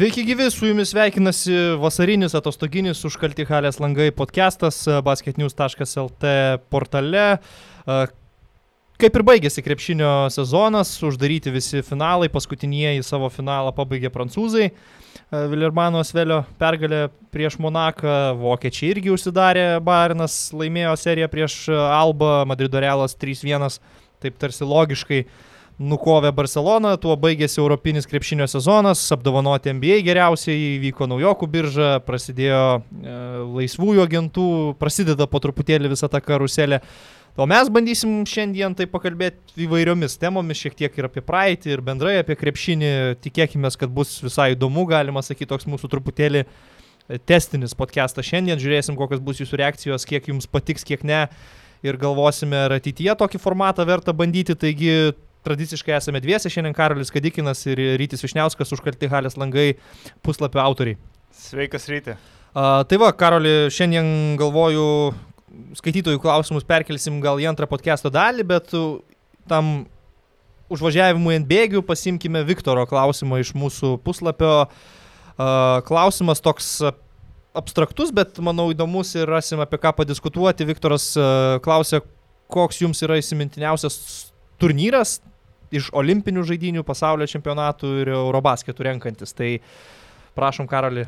Sveiki gyvi, su jumis sveikinasi vasarinis atostoginis užkalti halės langai podcastas basketnews.lt portale. Kaip ir baigėsi krepšinio sezonas, uždaryti visi finalai, paskutinieji savo finalą pabaigė prancūzai. Vilermano Svelio pergalė prieš Monaką, vokiečiai irgi užsidarė, Barinas laimėjo seriją prieš Alba, Madrido Realas 3-1, taip tarsi logiškai nukovė Barcelona, tuo baigėsi Europinis krepšinio sezonas, apdovanoti NBA geriausiai, vyko naujokų birža, prasidėjo e, laisvųjų agentų, prasideda po truputėlį visa ta karuselė. O mes bandysim šiandien tai pakalbėti įvairiomis temomis, šiek tiek ir apie praeitį, ir bendrai apie krepšinį. Tikėkime, kad bus visai įdomu, galima sakyti, toks mūsų truputėlį testinis podcastas šiandien. Žiūrėsim, kokios bus jūsų reakcijos, kiek jums patiks, kiek ne. Ir galvosime, ar ateityje tokį formatą verta bandyti. Taigi tradiciškai esame dviese, šiandien Karolis Kadikinas ir Rytis Višniauskas užkalti halės langai puslapio autoriai. Sveikas ryte. Uh, tai va, Karoli, šiandien galvoju, skaitytojų klausimus perkelsim gal į antrą podcast'o dalį, bet tam užvažiavimui ant bėgių pasimkime Viktoro klausimą iš mūsų puslapio. Uh, klausimas toks abstraktus, bet manau įdomus ir rasim apie ką padiskutuoti. Viktoras klausė, koks jums yra įsimintiniausias turnyras iš olimpinių žaidinių, pasaulio čempionatų ir Eurobasketų renkantis. Tai prašom, Karoli,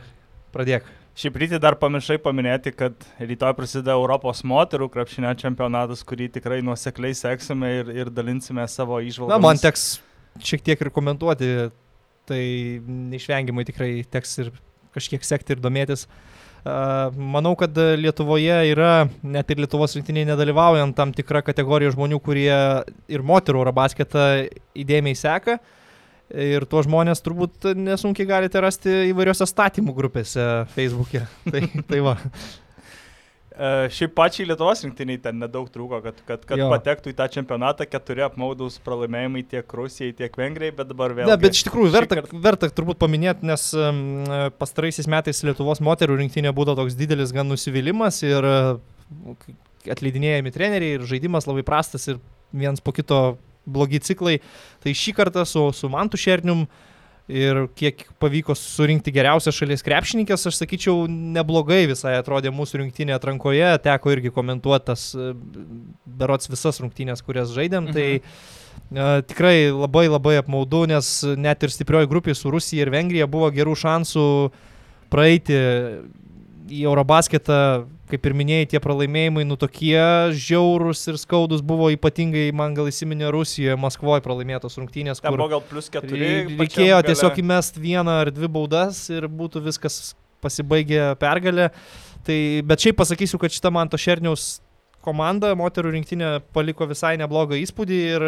pradėk. Šiaip rytį dar pamiršai paminėti, kad rytoj prasideda Europos moterų krepšinio čempionatas, kurį tikrai nuosekliai seksime ir, ir dalinsime savo išvalgą. Na, man teks šiek tiek ir komentuoti, tai neišvengiamai tikrai teks ir kažkiek sekti ir domėtis. Uh, Manau, kad Lietuvoje yra, net ir Lietuvos rinktiniai nedalyvaujant, tam tikra kategorija žmonių, kurie ir moterų Eurobasketą įdėmiai seka. Ir tuos žmonės turbūt nesunkiai galite rasti įvairiose statymų grupėse Facebook'e. Tai, tai va. Uh, šiaip pačiai Lietuvos rinktiniai ten nedaug trūko, kad, kad, kad jo. patektų į tą čempionatą keturi apmaudus pralaimėjimai tiek Rusijai, tiek Vengrijai, bet dabar vėl. Ne, bet iš tikrųjų verta, kart... verta turbūt paminėti, nes um, pastaraisiais metais Lietuvos moterų rinktinė būdavo toks didelis gan nusivylimas ir uh, atleidinėjami treneriai ir žaidimas labai prastas ir vienas po kito blogi ciklai. Tai šį kartą su, su Mantu Šernium uh, ir kiek pavyko surinkti geriausias šalies krepšininkės, aš sakyčiau, neblogai visai atrodė mūsų rinktinė atrankoje, teko irgi komentuoti tas berots visas rungtynės, kurias žaidėm, tai, mhm. tai uh, tikrai labai labai apmaudu, nes net ir stiprioji grupė su Rusija ir Vengrija buvo gerų šansų praeiti į Eurobasketą kaip ir minėjai, tie pralaimėjimai, nu tokie žiaurus ir skaudus buvo ypatingai, man gal įsiminė Rusijoje, Maskvoje pralaimėtos rungtynės. Ten buvo gal plus keturi. Reikėjo tiesiog įmest vieną ar dvi baudas ir būtų viskas pasibaigę pergalę. Tai, bet šiaip pasakysiu, kad šita Manto Šerniaus komanda, moterų rinktinė, paliko visai neblogą įspūdį ir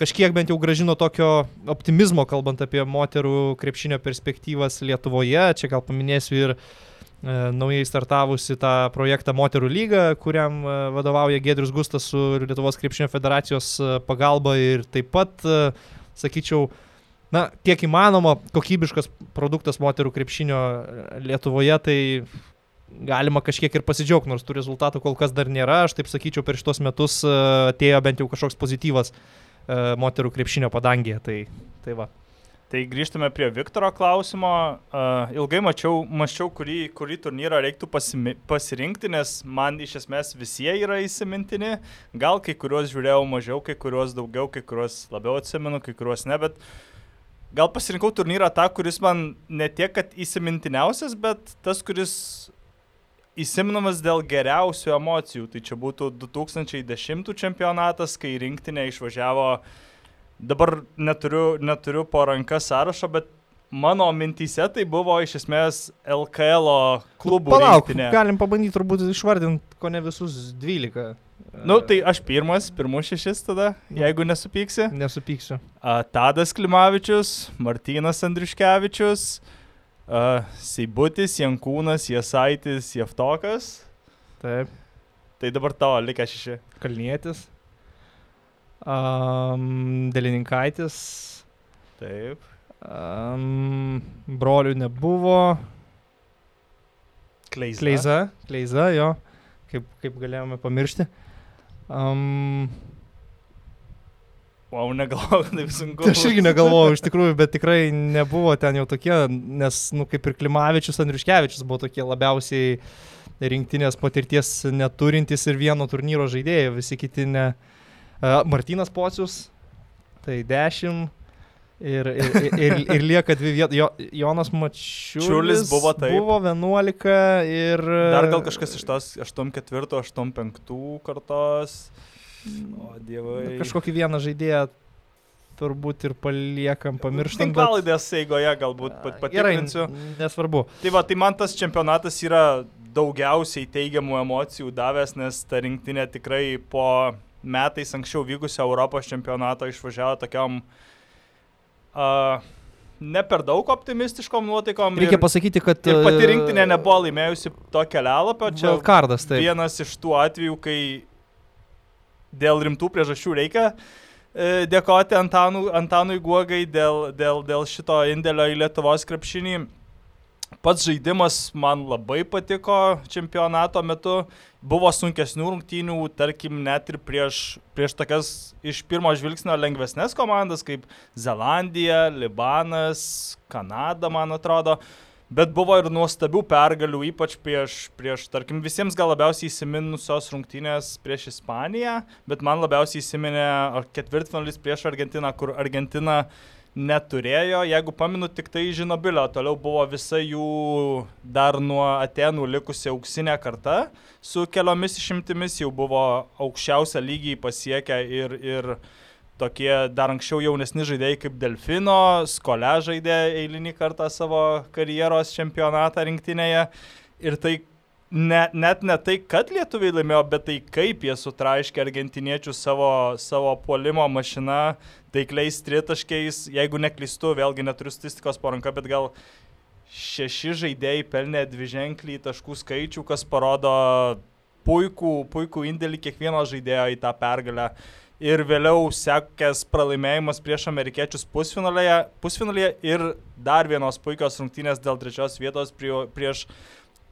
kažkiek bent jau gražino tokio optimizmo, kalbant apie moterų krepšinio perspektyvas Lietuvoje. Čia gal paminėsiu ir uh, E, naujai startavusi tą projektą Moterų lyga, kuriam e, vadovauja Gedrius Gustas su Lietuvos krepšinio federacijos e, pagalba ir taip pat, sakyčiau, na, kiek įmanoma, kokybiškas produktas moterų krepšinio Lietuvoje, tai galima kažkiek ir pasidžiaugti, nors tų rezultatų kol kas dar nėra. Aš taip sakyčiau, per šitos metus atėjo bent jau kažkoks pozityvas moterų krepšinio padangėje. Tai, tai va. Tai grįžtame prie Viktoro klausimo. Uh, ilgai mačiau, mačiau kurį, kurį turnyrą reiktų pasimi, pasirinkti, nes man iš esmės visi yra įsimintini. Gal kai kuriuos žiūrėjau mažiau, kai kuriuos daugiau, kai kuriuos labiau atsimenu, kai kuriuos ne, bet gal pasirinkau turnyrą tą, kuris man ne tiek, kad įsimintiniausias, bet tas, kuris įsiminamas dėl geriausių emocijų. Tai čia būtų 2010 čempionatas, kai rinktinė išvažiavo uh, dabar neturiu, neturiu po ranką sąrašo, bet mano mintyse tai buvo iš esmės LKL klubų. Palauk, rinktinė. galim pabandyti turbūt išvardinti, ko ne visus 12. Nu, tai aš pirmas, pirmus šešis tada, jeigu nesupyksi. Nesupyksiu. Tadas Klimavičius, Martynas Andriškevičius, a, Seibutis, Jankūnas, Jasaitis, Jeftokas. Taip. Tai dabar tavo likę šeši. Kalnietis. Um, Delininkaitis. Taip. Um, brolių nebuvo. Kleiza. Kleiza, Kleiza jo. Kaip, kaip galėjome pamiršti. Um, Wow, negalvojau, taip sunku. Aš irgi negalvojau iš tikrųjų, bet tikrai nebuvo ten jau tokie, nes, nu, kaip ir Klimavičius, Andriuškevičius buvo tokie labiausiai rinktinės patirties neturintys ir vieno turnyro žaidėjai, visi kiti ne. Uh, Martinas Pocius, tai 10. Ir, ir, ir, ir lieka dvi vietos. Jo, Jonas Mačiulis Čiulis buvo taip. Buvo 11 ir... Dar gal kažkas iš tos 8-4, 8-5 kartos. O dievai. Kažkokį vieną žaidėją turbūt ir paliekam, pamirštam. bet- Tinklalaidės eigoje galbūt pat- patikrinsiu. Gerai, nesvarbu. Tai va, tai man tas čempionatas yra daugiausiai teigiamų emocijų davęs, nes ta rinktinė tikrai po metais anksčiau vykusio Europos čempionato išvažiavo tokiam uh, ne per daug optimistiškom nuotaikom. Reikia ir, pasakyti, kad... ir pati e, rinktinė nebuvo laimėjusi to kelialapio. Čia Wildcardas, taip. vienas iš tų atvejų, kai dėl rimtų priežasčių reikia e, dėkoti Antanų, Antanui Guogai dėl, dėl, dėl šito indėlio į Lietuvos krepšinį. Pats žaidimas man labai patiko čempionato metu. Buvo sunkesnių rungtynių, tarkim, net ir prieš, prieš tokias iš pirmo žvilgsnio lengvesnės komandas kaip Zelandija, Libanas, Kanada, man atrodo. Bet buvo ir nuostabių pergalių, ypač prieš, prieš, tarkim, visiems gal labiausiai įsiminusios rungtynės prieš Ispaniją, bet man labiausiai įsiminė ketvirtfinalis prieš Argentiną, kur Argentina neturėjo, jeigu paminu, tik tai žinobilio, toliau buvo visa jų dar nuo Atenų likusi auksinė karta, su keliomis išimtimis jau buvo aukščiausią lygį pasiekę ir, ir tokie dar anksčiau jaunesni žaidėjai kaip Delfino, Skole žaidė eilinį kartą savo karjeros čempionatą rinktinėje. Ir tai ne, net ne tai, kad lietuviai laimėjo, bet tai kaip jie sutraiškė argentiniečių savo, savo puolimo mašiną taikliais tritaškiais. Jeigu neklystu, vėlgi neturiu statistikos po ranka, bet gal šeši žaidėjai pelnė dvi ženklį taškų skaičių, kas parodo puikų, puikų indėlį kiekvieno žaidėjo į tą pergalę ir vėliau sekęs pralaimėjimas prieš amerikiečius pusfinalėje, pusfinalėje ir dar vienos puikios rungtynės dėl trečios vietos prie, prieš,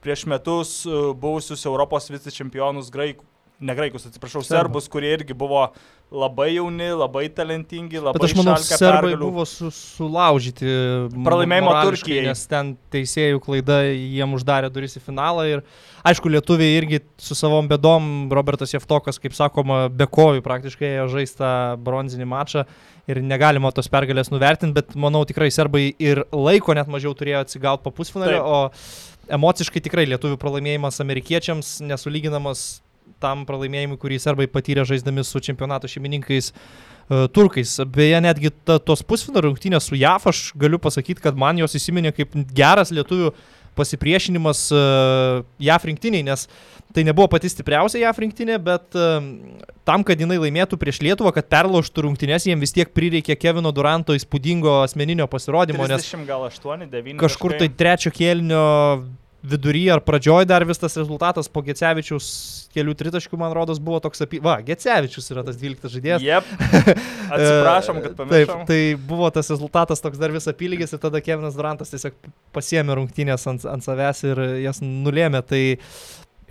prieš metus uh, buvusius Europos vicečempionus graikų. Ne graikus, atsiprašau, serbus, kurie irgi buvo labai jauni, labai talentingi, labai Bet aš manau, serbai pergalių. buvo su, sulaužyti. Pralaimėjimo Turkijai. Nes ten teisėjų klaida jiem uždarė duris į finalą. Ir aišku, lietuviai irgi su savom bėdom, Robertas Jeftokas, kaip sakoma, be kojų praktiškai ėjo žaistą bronzinį mačą. Ir negalima tos pergalės nuvertinti, bet manau tikrai serbai ir laiko net mažiau turėjo atsigauti po pusfinalio, o emociškai tikrai lietuvių pralaimėjimas amerikiečiams nesulyginamas tam pralaimėjimui, kurį serbai patyrė žaisdami su čempionato šeimininkais uh, turkais. Beje, netgi ta, tos pusfinalio rungtynės su JAF, aš galiu pasakyti, kad man jos įsiminė kaip geras lietuvių pasipriešinimas uh, JAF rinktiniai, nes tai nebuvo pati stipriausia JAF rinktinė, bet uh, tam, kad jinai laimėtų prieš Lietuvą, kad perlaužtų rungtynės, jiems vis tiek prireikė Kevino Duranto įspūdingo asmeninio pasirodymo, nes 30 gal 8, 9. kažkur tai trečio kėlinio vidury ar pradžioj dar vis tas rezultatas po Gecevičiaus kelių tritaškių, man rodos, buvo toks apie... Va, Gecevičius yra tas 12 žaidėjas. Jep. Atsiprašom, kad E, pamiršom. Taip, tai buvo tas rezultatas toks dar vis apylygis ir tada Kevinas Durantas tiesiog pasiemė rungtynės ant, ant savęs ir jas nulėmė. Tai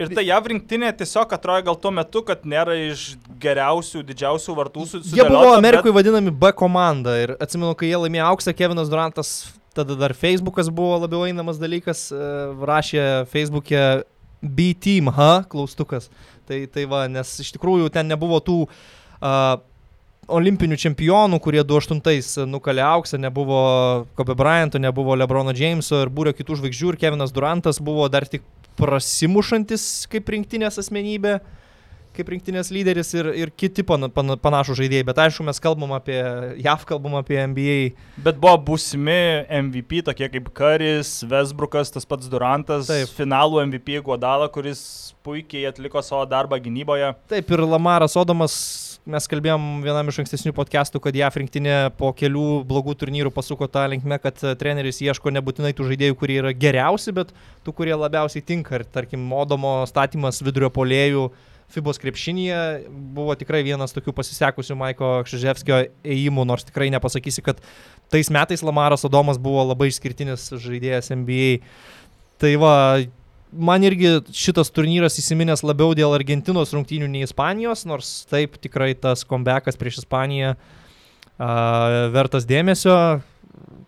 Ir tai JAV rinktinė tiesiog atrodo gal tuo metu, kad nėra iš geriausių, didžiausių vartų su jie buvo Amerikoje vadinami B komanda ir atsimenu, kai jie laimėjo auksą, Kevinas Durantas, tada dar Facebookas buvo labiau einamas dalykas, e, rašė Facebook'e B-Team, ha, klaustukas. Tai, tai va, nes iš tikrųjų ten nebuvo tų uh, olimpinių čempionų, kurie 28 nukalė auksą, nebuvo Kobe Bryanto, nebuvo Lebrono Jameso ir būrio kitų žvaigždžių ir Kevinas Durantas buvo dar tik prasimušantis kaip rinktinės asmenybė, kaip rinktinės lyderis ir, ir kiti pana, pana, panašų žaidėjai, bet aišku, mes kalbam apie JAV, kalbam apie NBA. Bet buvo būsimi MVP, tokie kaip Karis, Vesbrukas, tas pats Durantas, Taip. finalų MVP Guadala, kuris puikiai atliko savo darbą gynyboje. Taip ir Lamaras Odomas, mes kalbėjom vienam iš ankstesnių podcastų, kad JAF rinktinė po kelių blogų turnyrų pasuko tą linkmę, kad treneris ieško nebūtinai tų žaidėjų, kurie yra geriausi, bet tų, kurie labiausiai tinka. Ir tarkim, Odomo statymas vidurio polėjų Fibos krepšinėje buvo tikrai vienas tokių pasisekusių Maiko Kšiževskio ėjimų, nors tikrai nepasakysi, kad tais metais Lamaras Odomas buvo labai išskirtinis žaidėjas NBA. Tai va, man irgi šitas turnyras įsiminęs labiau dėl Argentinos rungtynių nei Ispanijos, nors taip tikrai tas comebackas prieš Ispaniją vertas dėmesio.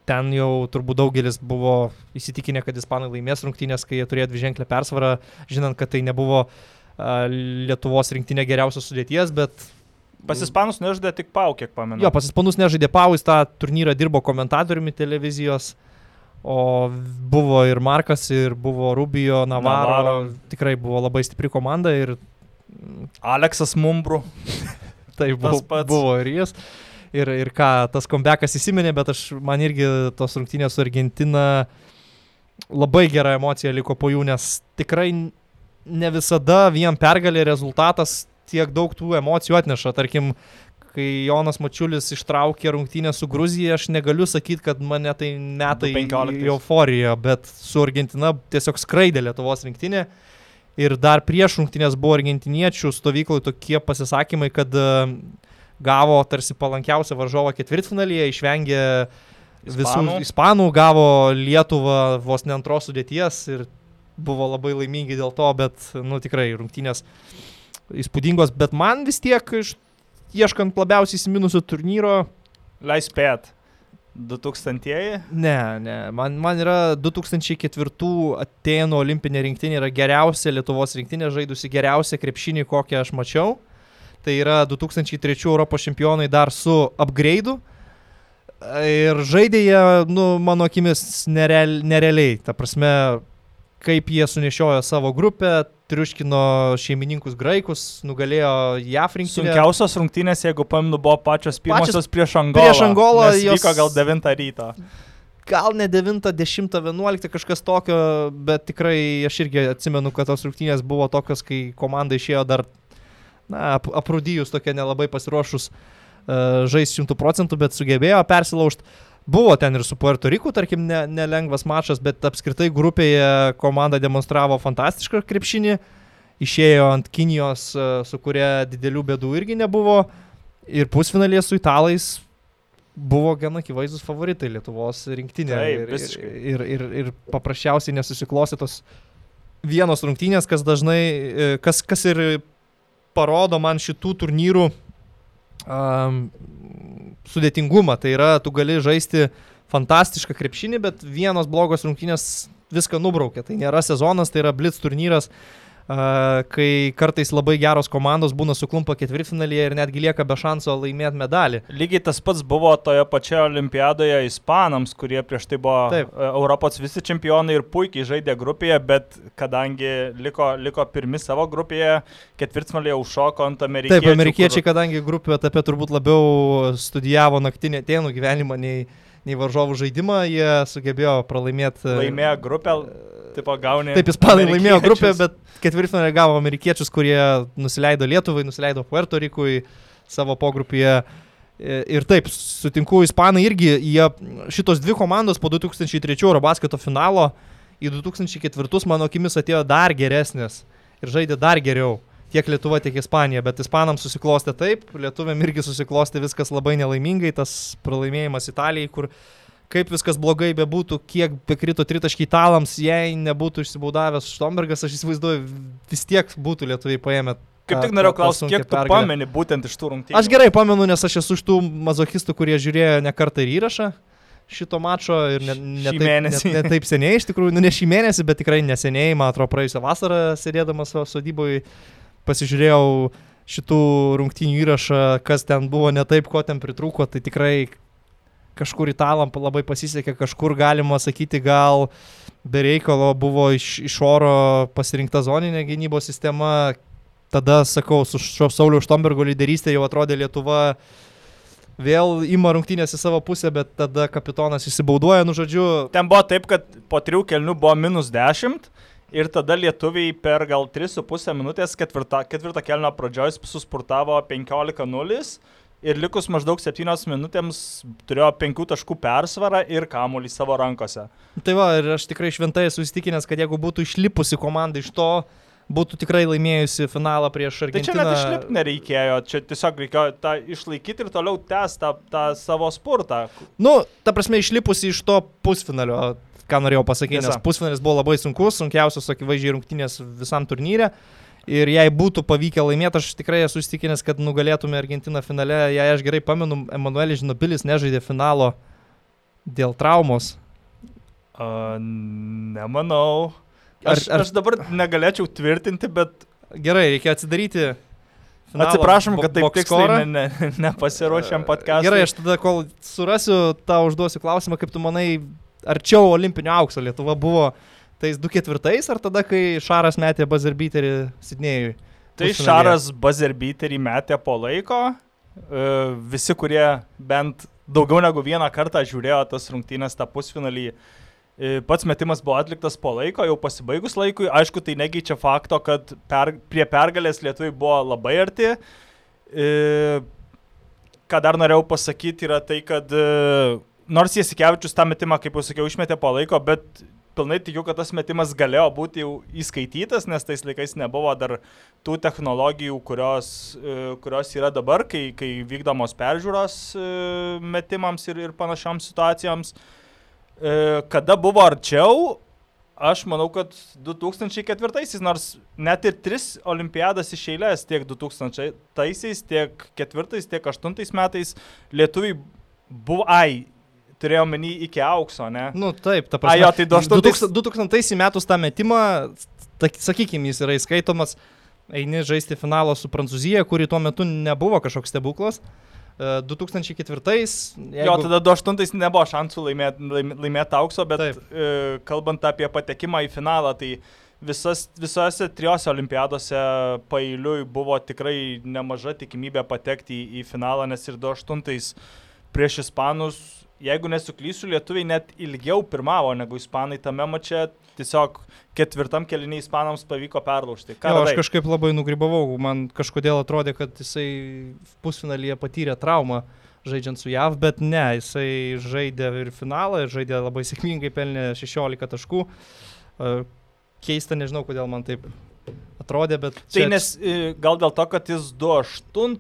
Ten jau turbūt daugelis buvo įsitikinę, kad ispanai laimės rungtynės, kai jie turėjo dviženklę persvarą, žinant, kad tai nebuvo Lietuvos rinktinė geriausios sudėties, bet Pas ispanus nežaidė tik Pau, kiek pamenu. Jo, pas ispanus nežaidė Pau, jis tą turnyrą dirbo komentatoriumi televizijos, o buvo ir Markas, ir buvo Rubio, Navarro. Navarro. Tikrai buvo labai stipri komanda ir... Aleksas Mumbru. tai buvo, buvo ir jis. Ir, ir ką, tas kombekas įsiminė, bet aš, man irgi tos rungtynės su Argentina labai gera emocija liko po jų, nes tikrai ne visada vien pergalė rezultatas tiek daug tų emocijų atneša. Tarkim, kai Jonas Mačiulis ištraukė rungtynę su Gruzija, aš negaliu sakyti, kad mane tai metai į euforiją, bet su Argentina tiesiog skraidė Lietuvos rinktinė. Ir dar prieš rungtynės buvo argentiniečių stovykloje tokie pasisakymai, kad e, gavo tarsi palankiausią varžovą ketvirtfinalyje, išvengė ispanų. visų ispanų, gavo Lietuvą vos ne antros sudėties ir buvo labai laimingi dėl to, bet, nu tikrai, rungtynės įspūdingos, bet man vis tiek, iš, ieškant labiausiai įsiminusių turnyro. Leis pėt. 2000-ieji? Ne, ne. Man, man yra 2004 Atenų olimpinė rinktinė yra geriausia Lietuvos rinktinė, žaidusi geriausią krepšinį, kokią aš mačiau. Tai yra 2003 Europos čempionai dar su upgrade'u. Ir žaidė jie, nu, mano akimis, nereal, nerealiai. Ta prasme, kaip jie sunešiojo savo grupę, triuškino šeimininkus graikus, nugalėjo JAF rinktinę. Sunkiausios rungtynės, jeigu paminu, buvo pačios pirmosios pačios prieš Angolą. Prieš Angolą jos vyko gal 9 ryto. Gal ne 9, 10, 11 kažkas tokio, bet tikrai aš irgi atsimenu, kad tos rungtynės buvo tokios, kai komanda išėjo dar, na, aprūdyjus tokia nelabai pasiruošus uh, žais 100 procentų, bet sugebėjo persilaužti. Buvo ten ir su Puerto Riku, tarkim, nelengvas ne mačas, bet apskritai grupėje komanda demonstravo fantastišką krepšinį, išėjo ant Kinijos, e, su kuria didelių bėdų irgi nebuvo, ir pusfinalėje su italais buvo gana akivaizdus favoritai Lietuvos rinktinė. Taip, ir, ir, ir, ir paprasčiausiai nesusiklostė tos vienos rungtynės, kas dažnai, e, kas, kas ir parodo man šitų turnyrų um, sudėtingumą. Tai yra, tu gali žaisti fantastišką krepšinį, bet vienos blogos rungtynės viską nubraukia. Tai nėra sezonas, tai yra blitz turnyras. Uh, kai kartais labai geros komandos būna suklumpa ketvirtfinalyje ir netgi lieka be šanso laimėti medalį. Lygiai tas pats buvo toje pačioje olimpiadoje ispanams, kurie prieš tai buvo Taip. Europos visi čempionai ir puikiai žaidė grupėje, bet kadangi liko, liko pirmi savo grupėje, ketvirtfinalyje užšoko ant amerikiečių. Taip, amerikiečiai, kur... kadangi grupių etape turbūt labiau studijavo naktinį tėnų gyvenimą nei nei varžovų žaidimą, jie sugebėjo pralaimėti. Laimėjo grupę, tipo gauni. Taip, ispanai laimėjo grupę, bet ketvirtfinalį gavo amerikiečius, kurie nusileido Lietuvai, nusileido Puerto Rikui savo pogrupėje. Ir taip, sutinku, ispanai irgi, jie, šitos dvi komandos po 2003 Eurobasketo finalo į 2004 mano akimis atėjo dar geresnės ir žaidė dar geriau tiek Lietuva, tiek Ispanija, bet Ispanams susiklostė taip, Lietuviam irgi susiklostė viskas labai nelaimingai, tas pralaimėjimas Italijai, kur kaip viskas blogai bebūtų, kiek bekrito tritaškiai italams, jei nebūtų išsibaudavęs Štombergas, aš įsivaizduoju, vis tiek būtų lietuviai paėmę. Kaip tik norėjau klausyti, kiek tu pergalę. pameni būtent iš tų rungtynių? Aš gerai pamenu, nes aš esu iš tų mazochistų, kurie žiūrėjo ne kartą ir įrašą šito mačo ir ne, ne, taip, ne, ne taip seniai, iš tikrųjų, nu ne šį mėnesį, bet tikrai neseniai, man atrodo, praėjusią vasarą sėdėdamas sodyboje pasižiūrėjau šitų rungtynių įrašą, kas ten buvo ne taip, ko ten pritrūko, tai tikrai kažkur italam labai pasisekė, kažkur galima sakyti, gal be reikalo buvo iš, iš oro pasirinkta zoninė gynybos sistema. Tada, sakau, su Sauliu Štombergo lyderystė jau atrodė Lietuva vėl ima rungtynės į savo pusę, bet tada kapitonas įsibauduoja, nu žodžiu. Ten buvo taip, kad po trijų kelnių buvo minus 10 ir tada lietuviai per gal 3,5 minutės ketvirtą, ketvirtą kelnio pradžioj suspurtavo 15-0 ir likus maždaug 7 minutėms turėjo 5 taškų persvarą ir kamuolį savo rankose. Tai va, ir aš tikrai šventai esu įstikinęs, kad jeigu būtų išlipusi komanda iš to, būtų tikrai laimėjusi finalą prieš Argentiną. Tai čia net išlipti nereikėjo, čia tiesiog reikėjo tą išlaikyti ir toliau tęsti tą, tą savo spurtą. Nu, ta prasme, išlipusi iš to pusfinalio, ką norėjau pasakyti, Tiesa. nes pusfinalis buvo labai sunkus, sunkiausios akivaizdžiai rungtynės visam turnyrė. Ir jei būtų pavykę laimėti, aš tikrai esu įstikinęs, kad nugalėtume Argentiną finale. Jei aš gerai pamenu, Emanuelis Žinobilis nežaidė finalo dėl traumos. A, nemanau. Ar- Aš, ar- aš dabar negalėčiau tvirtinti, bet Gerai, reikia atsidaryti. finalo atsiprašom, kad taip tiksliai ne, ne, nepasiruošėm podcast'ui. Gerai, aš tada, kol surasiu, tau užduosiu klausimą, kaip tu manai, arčiau olimpinio aukso Lietuva buvo tais 2-4 ar tada, kai Šaras metė bazarbiterį Sidnėjui? Tai pusfinalyje? Šaras Bazerbyterį metė po laiko. E, Visi, kurie bent daugiau negu vieną kartą žiūrėjo tas rungtynės tą pusfinalį, e, pats metimas buvo atliktas po laiko, jau pasibaigus laikui. Aišku, tai negeičia fakto, kad per, prie pergalės lietuviai buvo labai arti. E, Ką dar norėjau pasakyti yra tai, kad nors Jasikevičius tą metimą, kaip jau sakiau, išmetė po laiko, bet pilnai tikiu, kad tas metimas galėjo būti jau įskaitytas, nes tais laikais nebuvo dar tų technologijų, kurios, e, kurios yra dabar, kai, kai vykdomos peržiūros e, metimams ir, ir panašioms situacijoms. E, Kada buvo arčiau, aš manau, kad 2004-aisiais, nors net ir tris olimpiadas iš eilės, tiek 2000-aisiais, tiek 4-ais, tiek 8-ais metais, lietuviai buvo, ai, turėjau menį iki aukso, ne? Nu taip, ta A, prasme. jo, tai 2000 2000 metus tą metimą, sakykime, jis yra įskaitomas, eini žaisti finalo su Prancūzija, kuri tuo metu nebuvo kažkoks stebuklas. E, 2004-ais, Jo, tada 28 nebuvo šansų laimėti laimėt aukso, bet Taip. e, kalbant apie patekimą į finalą, tai visas, visose trijose olimpiadose pailiui buvo tikrai nemaža tikimybė patekti į, į finalą, nes ir 28 prieš Ispanus, jeigu nesuklysiu, lietuviai net ilgiau pirmavo negu Ispanai tame mače, tiesiog ketvirtam keliniai Ispanams pavyko perlaužti. Ką Jo, aš kažkaip labai nugribavau, man kažkodėl atrodė, kad jisai pusfinalyje patyrė traumą žaidžiant su JAV, bet ne, jisai žaidė ir finalą, ir žaidė labai sėkmingai, pelnė 16 taškų. E, Keista, nežinau, kodėl man taip atrodė, bet... Tai čia- nes e, gal dėl to, kad jis 2-8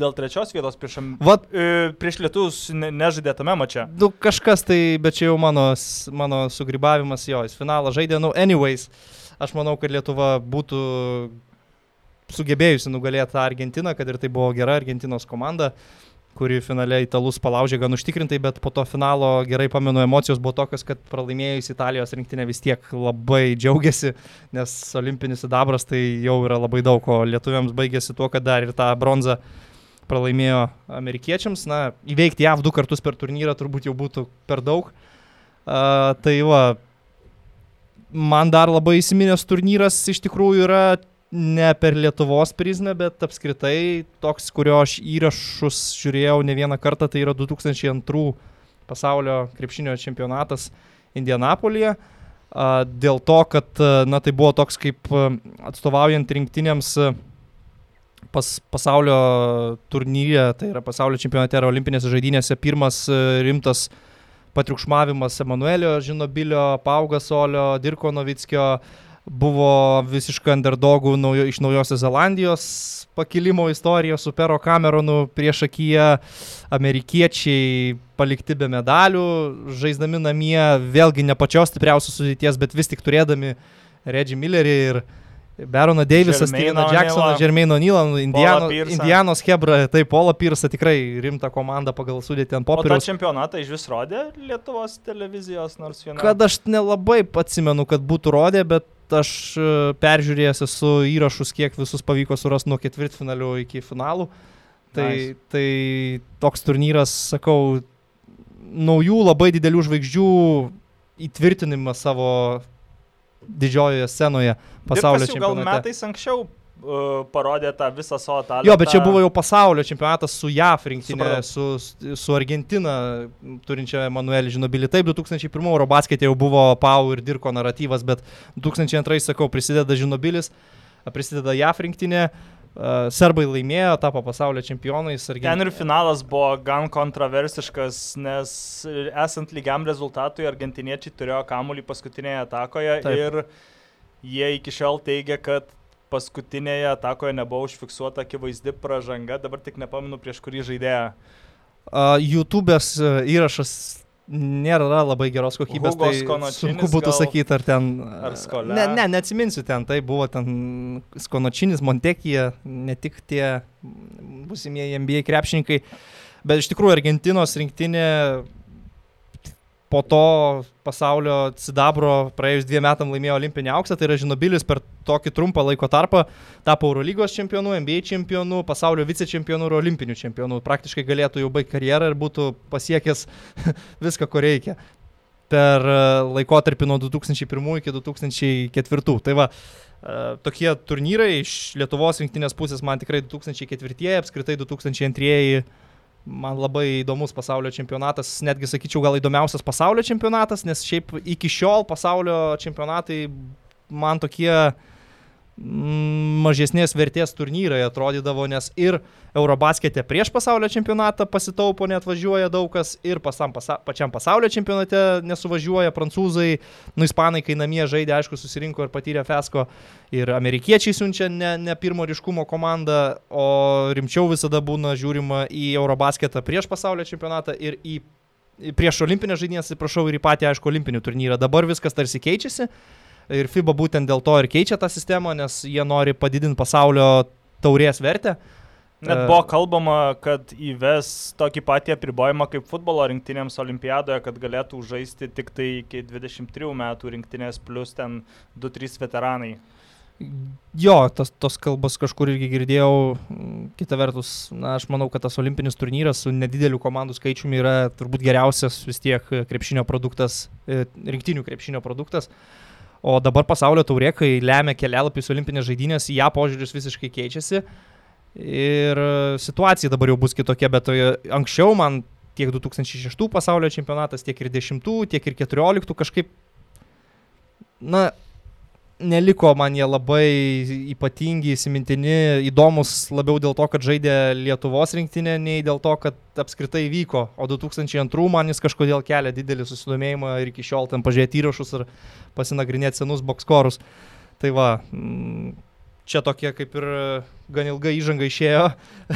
dėl trečios vietos prieš, Vat, e, prieš lietus ne, nežaidė tame mače. nu, kažkas tai, bet čia jau mano, mano sugrybavimas jo, jis finalą žaidė, nu, anyways, aš manau, kad Lietuva būtų sugebėjusi nugalėti Argentiną, kad ir tai buvo gera Argentinos komanda, kuri finale italus palaužė gan užtikrintai, bet po to finalo, gerai pamenu, emocijos buvo tokios, kad pralaimėjus Italijos rinktinė vis tiek labai džiaugiasi, nes olimpinis sidabras tai jau yra labai daug, o lietuviams baigėsi tuo, kad dar ir tą bronzą pralaimėjo amerikiečiams. Na, įveikti JAV du kartus per turnyrą turbūt jau būtų per daug. Uh, tai va, man dar labai įsiminęs turnyras iš tikrųjų yra ne per Lietuvos prizmę, bet apskritai toks, kurio aš įrašus žiūrėjau ne vieną kartą, tai yra 2002 pasaulio krepšinio čempionatas Indianapolyje. Dėl to, kad na, tai buvo toks kaip atstovaujant rinktinėms pas, pasaulio turnyre, tai yra pasaulio čempionate ir olimpinėse žaidynėse pirmas rimtas patriukšmavimas Emanuelio Žinobilio, Paugasolio, Dirko Novickio, buvo visiškai underdogų naujo, iš Naujosios Zelandijos pakilimo istorija su Pero Cameronu prieš akiją, amerikiečiai palikti be medalių, žaisdami namie, vėlgi ne pačios stipriausios sudėties, bet vis tik turėdami Reggie Millerį ir Baroną Davisą, Jermaine Steveną Jacksoną, O'Neillą, Jermaine O'Neillą, Indiano. Indianos Hebra, taip, Pola Pyrsą tikrai rimta komanda pagal sudėtį ant popieriaus. čempionatą iš vis rodė Lietuvos televizijos nors viena. Kad aš nelabai atsimenu, kad būtų rodę, bet aš e, peržiūrėjęs esu įrašus, kiek visus pavyko surasti nuo ketvirtfinalių iki finalų. Tai, Nice. tai toks turnyras, sakau, naujų labai didelių žvaigždžių įtvirtinimas savo didžiojoje scenoje pasaulio jau gal čempionate. metais anksčiau parodė tą visą savo talentą. Jo, bet čia buvo jau pasaulio čempionatas su JAF rinktinė, su, su Argentina, turinčia Emanuelį Žinobilį. Taip, 2001 Eurobasketė jau buvo Pau ir Dirko naratyvas, bet 2002, sakau, prisideda Žinobilis, prisideda JAF rinktinė. a, Serbai laimėjo, tapo pasaulio čempionais. Ten ir finalas buvo gan kontroversiškas, nes esant lygiam rezultatui argentiniečiai turėjo kamuolį paskutinėje atakoje Taip. ir jie iki šiol teigia, kad paskutinėje atakoje nebuvo užfiksuota akivaizdi pražanga, dabar tik nepamenu prieš kurį žaidėją. Uh, YouTube'ės e, įrašas nėra labai geros kokybės. Hugo Tai Skonočinis sunku būtų gal? sakyti, ar ten... Ar Skolė? Ne, ne, neatsiminsiu ten, tai buvo ten Skonočinis, Montekija, ne tik tie būsimieji NBA krepšininkai, bet iš tikrųjų Argentinos rinktinė po to pasaulio sidabro praėjus dviem metam laimėjo olimpinį auksą, tai yra Žinobilis per tokį trumpą laiko tarpą tapo Eurolygos čempionu, NBA čempionu, pasaulio vicečempionu ir olimpiniu čempionu. Praktiškai galėtų jau baigti karjerą ir būtų pasiekęs viską, ko reikia per e, laikotarpį nuo 2001 iki 2004. Tai va, e, tokie turnyrai iš Lietuvos rinktinės pusės man tikrai 2004, apskritai 2002 man labai įdomus pasaulio čempionatas, netgi sakyčiau gal įdomiausias pasaulio čempionatas, nes šiaip iki šiol pasaulio čempionatai man tokie mm, mažesnės vertės turnyrai atrodydavo, nes ir Eurobaskete prieš pasaulio čempionatą pasitaupo, net važiuoja daug kas, ir pasam, pasa, pačiam pasaulio čempionate nesuvažiuoja prancūzai, nu ispanai, kai namie žaidė, aišku, susirinko ir patyrė fesko, ir amerikiečiai siunčia ne, ne pirmo ryškumo komandą, o rimčiau visada būna žiūrima į Eurobasketą prieš pasaulio čempionatą ir į prieš olimpinės žaidynės, atsiprašau, ir į patį, aišku, olimpinių turnyrą. Dabar viskas tarsi keičiasi ir FIBA būtent dėl to ir keičia tą sistemą, nes jie nori padidinti pasaulio taurės vertę. Net E, buvo kalbama, kad įves tokį patį apribojimą kaip futbolo rinktinėms olimpiadoje, kad galėtų žaisti tik tai iki 23 metų rinktinės plus ten 2-3 veteranai. Jo, tas, tos kalbos kažkur irgi girdėjau. Kita vertus, na, aš manau, kad tas olimpinis turnyras su nedideliu komandų skaičiumi yra turbūt geriausias vis tiek krepšinio produktas, e, rinktinių krepšinio produktas. O dabar pasaulio taurė, kai lemia kelialapius olimpinės žaidynės, ją požiūris visiškai keičiasi. Ir situacija dabar jau bus kitokia, bet e, anksčiau man tiek 2006 pasaulio čempionatas, tiek ir 10, tiek ir 14 kažkaip, na, neliko man jie labai ypatingi, įsimintini, įdomus labiau dėl to, kad žaidė Lietuvos rinktinė, nei dėl to, kad apskritai vyko. O 2002 man jis kažkodėl kelia didelį susidomėjimą ir iki šiol ten pažiūrėti įrašus ir pasinagrinėti senus bokskorus. Tai va, mm, čia tokie kaip ir gan ilga įžanga išėjo.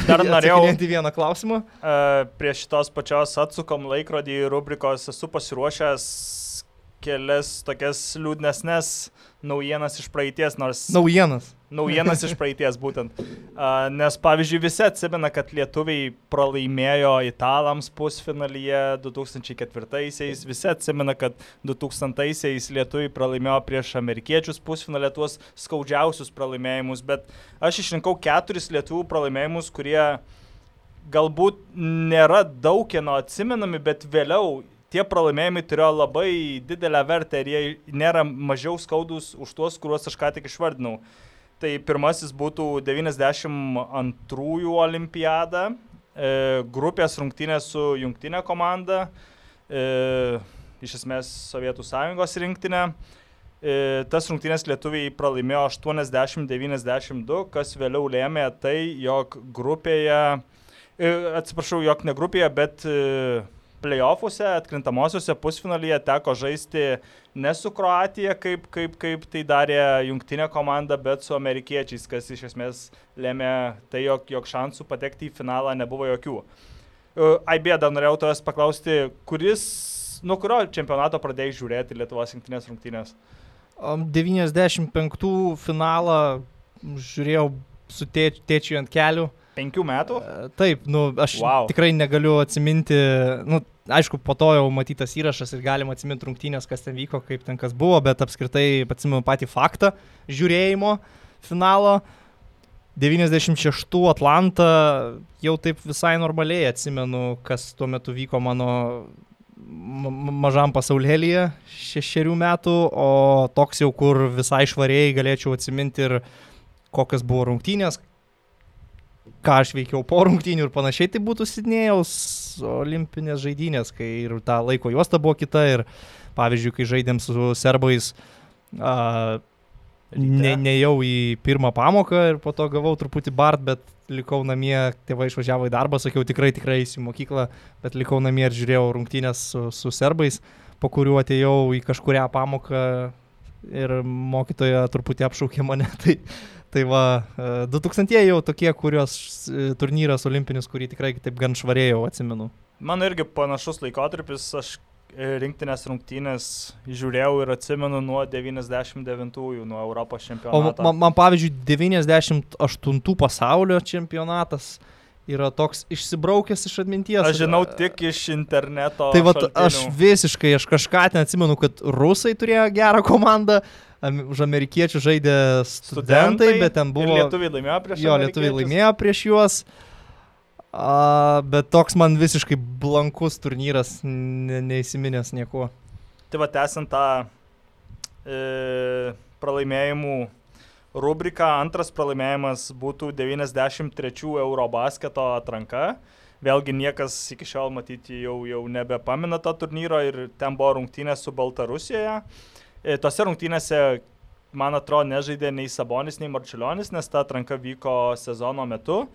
Dar norėjau į vieną klausimą. e, prie šitos pačios atsukom laikrodį rubrikos esu pasiruošęs kelias tokias liūdnesnės naujienas iš praeities, nors Naujienas. naujienas iš praeities būtent. A, nes pavyzdžiui visi atsimena, kad lietuviai pralaimėjo italams pusfinalyje 2004-aisiais, visi atsimena, kad 2000-aisiais lietuviai pralaimėjo prieš amerikiečius pusfinalė tuos skaudžiausius pralaimėjimus, bet aš išrinkau keturis lietuvių pralaimėjimus, kurie galbūt nėra daug kieno atsimenami, bet vėliau tie pralaimėjimai turėjo labai didelę vertę ir jie nėra mažiau skaudus už tuos, kuriuos aš ką tik išvardinau. Tai pirmasis būtų 92 olimpiada, e, grupės rungtynės su jungtinė komanda, e, iš esmės Sovietų sąjungos rinktinė. E, tas rungtynės lietuviai pralaimėjo 80-92, kas vėliau lėmė tai, jog grupėje, e, atsiprašau, jog ne grupėje, bet e, playoffuose, atkrintamosiose pusfinalyje teko žaisti ne su Kroatija, kaip, kaip, kaip tai darė jungtinė komanda, bet su amerikiečiais, kas iš esmės lėmė tai, jog, jog šansų patekti į finalą nebuvo jokių. E, Aibė, dar norėjau tavęs paklausti, kuris, nuo kurio čempionato pradėjai žiūrėti Lietuvos rinktinės rungtynės? Am, 95 finalą žiūrėjau su tė- tėčiu ant kelių. Penkių metų? E, Taip, nu, aš wow. tikrai negaliu atsiminti, nu, aišku, po to jau matytas įrašas ir galima atsiminti rungtynės, kas ten vyko, kaip ten kas buvo, bet apskritai atsimenu patį faktą žiūrėjimo finalo. 96 Atlantą jau taip visai normaliai atsimenu, kas tuo metu vyko mano ma- ma- mažam pasaulėlyje šešerių metų, o toks jau, kur visai švariai galėčiau atsiminti ir kokios buvo rungtynės, ką aš veikiau po rungtynių ir panašiai, tai būtų Sidnėjaus olimpinės žaidynės, kai ir ta laiko juosta buvo kita ir pavyzdžiui, kai žaidėm su serbais, a, ne, nejau į pirmą pamoką ir po to gavau truputį bart, bet likau namie, tėvai išvažiavo į darbą, sakiau tikrai, tikrai eisiu į mokyklą, bet likau namie ir žiūrėjau rungtynės su, su serbais, po kuriuo atėjau į kažkurią pamoką ir mokytoja truputį apšaukė mane. Tai, tai va, e, 2000 jau tokie, kurios e, turnyras olimpinis, kurį tikrai taip gan švariai jau atsimenu. Mano irgi panašus laikotarpis, aš e, rinktinės rungtynės žiūrėjau ir atsimenu nuo 99-ųjų, nuo Europos O čempionato. man, man pavyzdžiui, 98 pasaulio čempionatas yra toks išsibraukęs iš atminties. Aš žinau tik iš interneto. Tai šaltinių. aš visiškai, aš kažką ten atsimenu, kad rusai turėjo gerą komandą, am- už amerikiečių žaidė studentai, bet ten buvo... lietuviai laimėjo prieš Jo, lietuviai laimėjo prieš juos. A, bet toks man visiškai blankus turnyras, ne, neįsiminęs niekuo. Tai va, tęsiant tą e, pralaimėjimų rubriką, antras pralaimėjimas būtų 93 Eurobasketo atranka. Vėlgi niekas iki šiol matyti jau, jau nebepamina to turnyro ir ten buvo rungtynės su Baltarusija. E, tose rungtynėse, man atrodo, nežaidė nei Sabonis, nei Marčiulionis, nes ta atranka vyko sezono metu.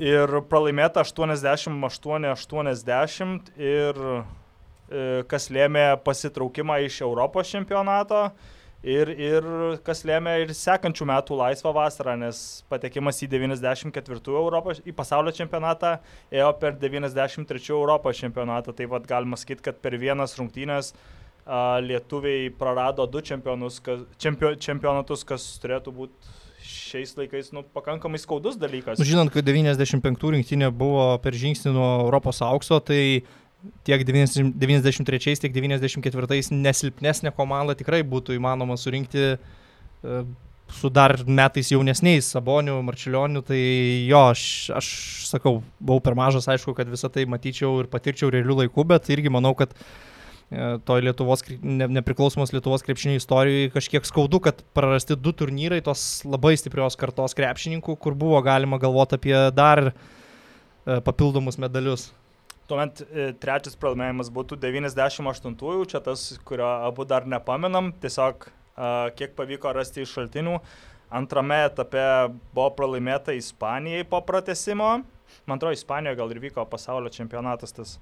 Ir pralaimėta 88-80 ir e, kas lėmė pasitraukimą iš Europos čempionato ir, ir kas lėmė ir sekančių metų laisvą vasarą, nes patekimas į 94 Europos, į pasaulio čempionatą ėjo per 93 Europos čempionatą. Tai vad galima sakyti, kad per vienas rungtynės a, lietuviai prarado du čempionus, kas, čempio, čempionatus, kas turėtų būti šiais laikais nu, pakankamai skaudus dalykas. Žinant, kad 95 rinktinė buvo per žingsnį nuo Europos aukso, tai tiek 90 93, tiek 94 nesilpnesnė komanda tikrai būtų įmanoma surinkti e, su dar metais jaunesniais Saboniu, Marčiulioniu, tai jo, aš, aš sakau, buvau per mažas, aišku, kad visą tai matyčiau ir patirčiau realių laikų, bet irgi manau, kad e, toj Lietuvos, nepriklausomos Lietuvos krepšinio istorijoje kažkiek skaudu, kad prarasti du turnyrai tos labai stiprios kartos krepšininkų, kur buvo galima galvoti apie dar e, papildomus medalius. Tuomet e, trečias pralaimėjimas būtų 98-ųjų, čia tas, kurio abu dar nepaminam, tiesiog kiek pavyko rasti iš šaltinių. Antrame etape buvo pralaimėta Ispanijai po pratesimo. Man atrodo, Ispanijoje gal ir vyko pasaulio čempionatas tas.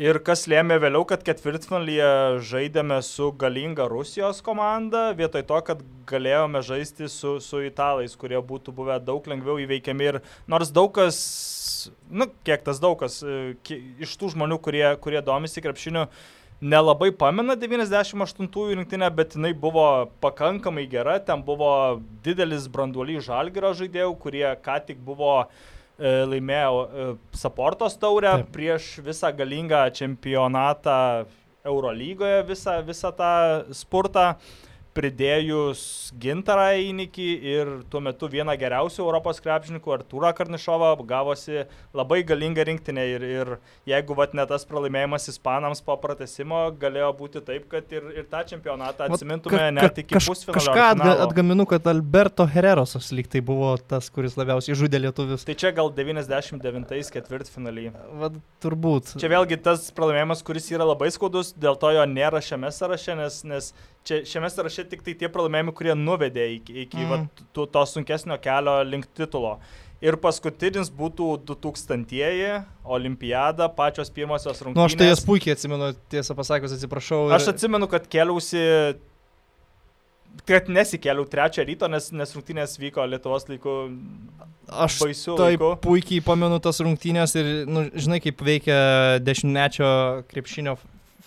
Ir kas lėmė vėliau, kad ketvirtfinalyje žaidėme su galinga Rusijos komanda, vietoj to, kad galėjome žaisti su, su italais, kurie būtų buvę daug lengviau įveikiami. Ir nors daug kas, nu, kiek tas daug kas, e, iš tų žmonių, kurie, kurie domisi krepšiniu, nelabai pamena 98-ųjų rinktinę, bet jinai buvo pakankamai gera, ten buvo didelis branduolys žalgerio žaidėjų, kurie ką tik buvo e, laimėjo e, Saportos taurę Taip. prieš visą galingą čempionatą Eurolygoje, visą, visą tą spurtą, pridėjus gintarą įnikį ir tuo metu vieną geriausių Europos krepšininkų, Artūrą Karnišovą, gavosi labai galinga rinktinė ir, ir jeigu vat ne tas pralaimėjimas Ispanams po pratesimo, galėjo būti taip, kad ir, ir tą čempionatą Vat atsimintume ka- net ka- iki kaž- pusfinalio. Kažką atga, atgaminu, kad Alberto Hererosas lyg tai buvo tas, kuris labiausiai žudė lietuvius. Tai čia gal 99 ketvirtfinalį. Vad, turbūt. Čia vėlgi tas pralaimėjimas, kuris yra labai skaudus, dėl to jo nėra šiame sąraše, nes, nes čia, šiame sąraše tik tai tie pralaimėjimai, kurie nuvedė iki, iki Mm. mm. va, to, to sunkesnio kelio link titulo. Ir paskutinis būtų 2000-ieji, Olimpiada, pačios pirmosios rungtynės. Nu, aš tai jas puikiai atsimenu, tiesą pasakius, atsiprašau. ir- Aš atsimenu, kad keliausi, kad nesikėliau trečią ryto, nes, nes rungtynės vyko Lietuvos laiku Aš baisių taip laikų. puikiai pamenu tas rungtynės ir, nu, žinai, kaip veikia dešimtmečio krepšinio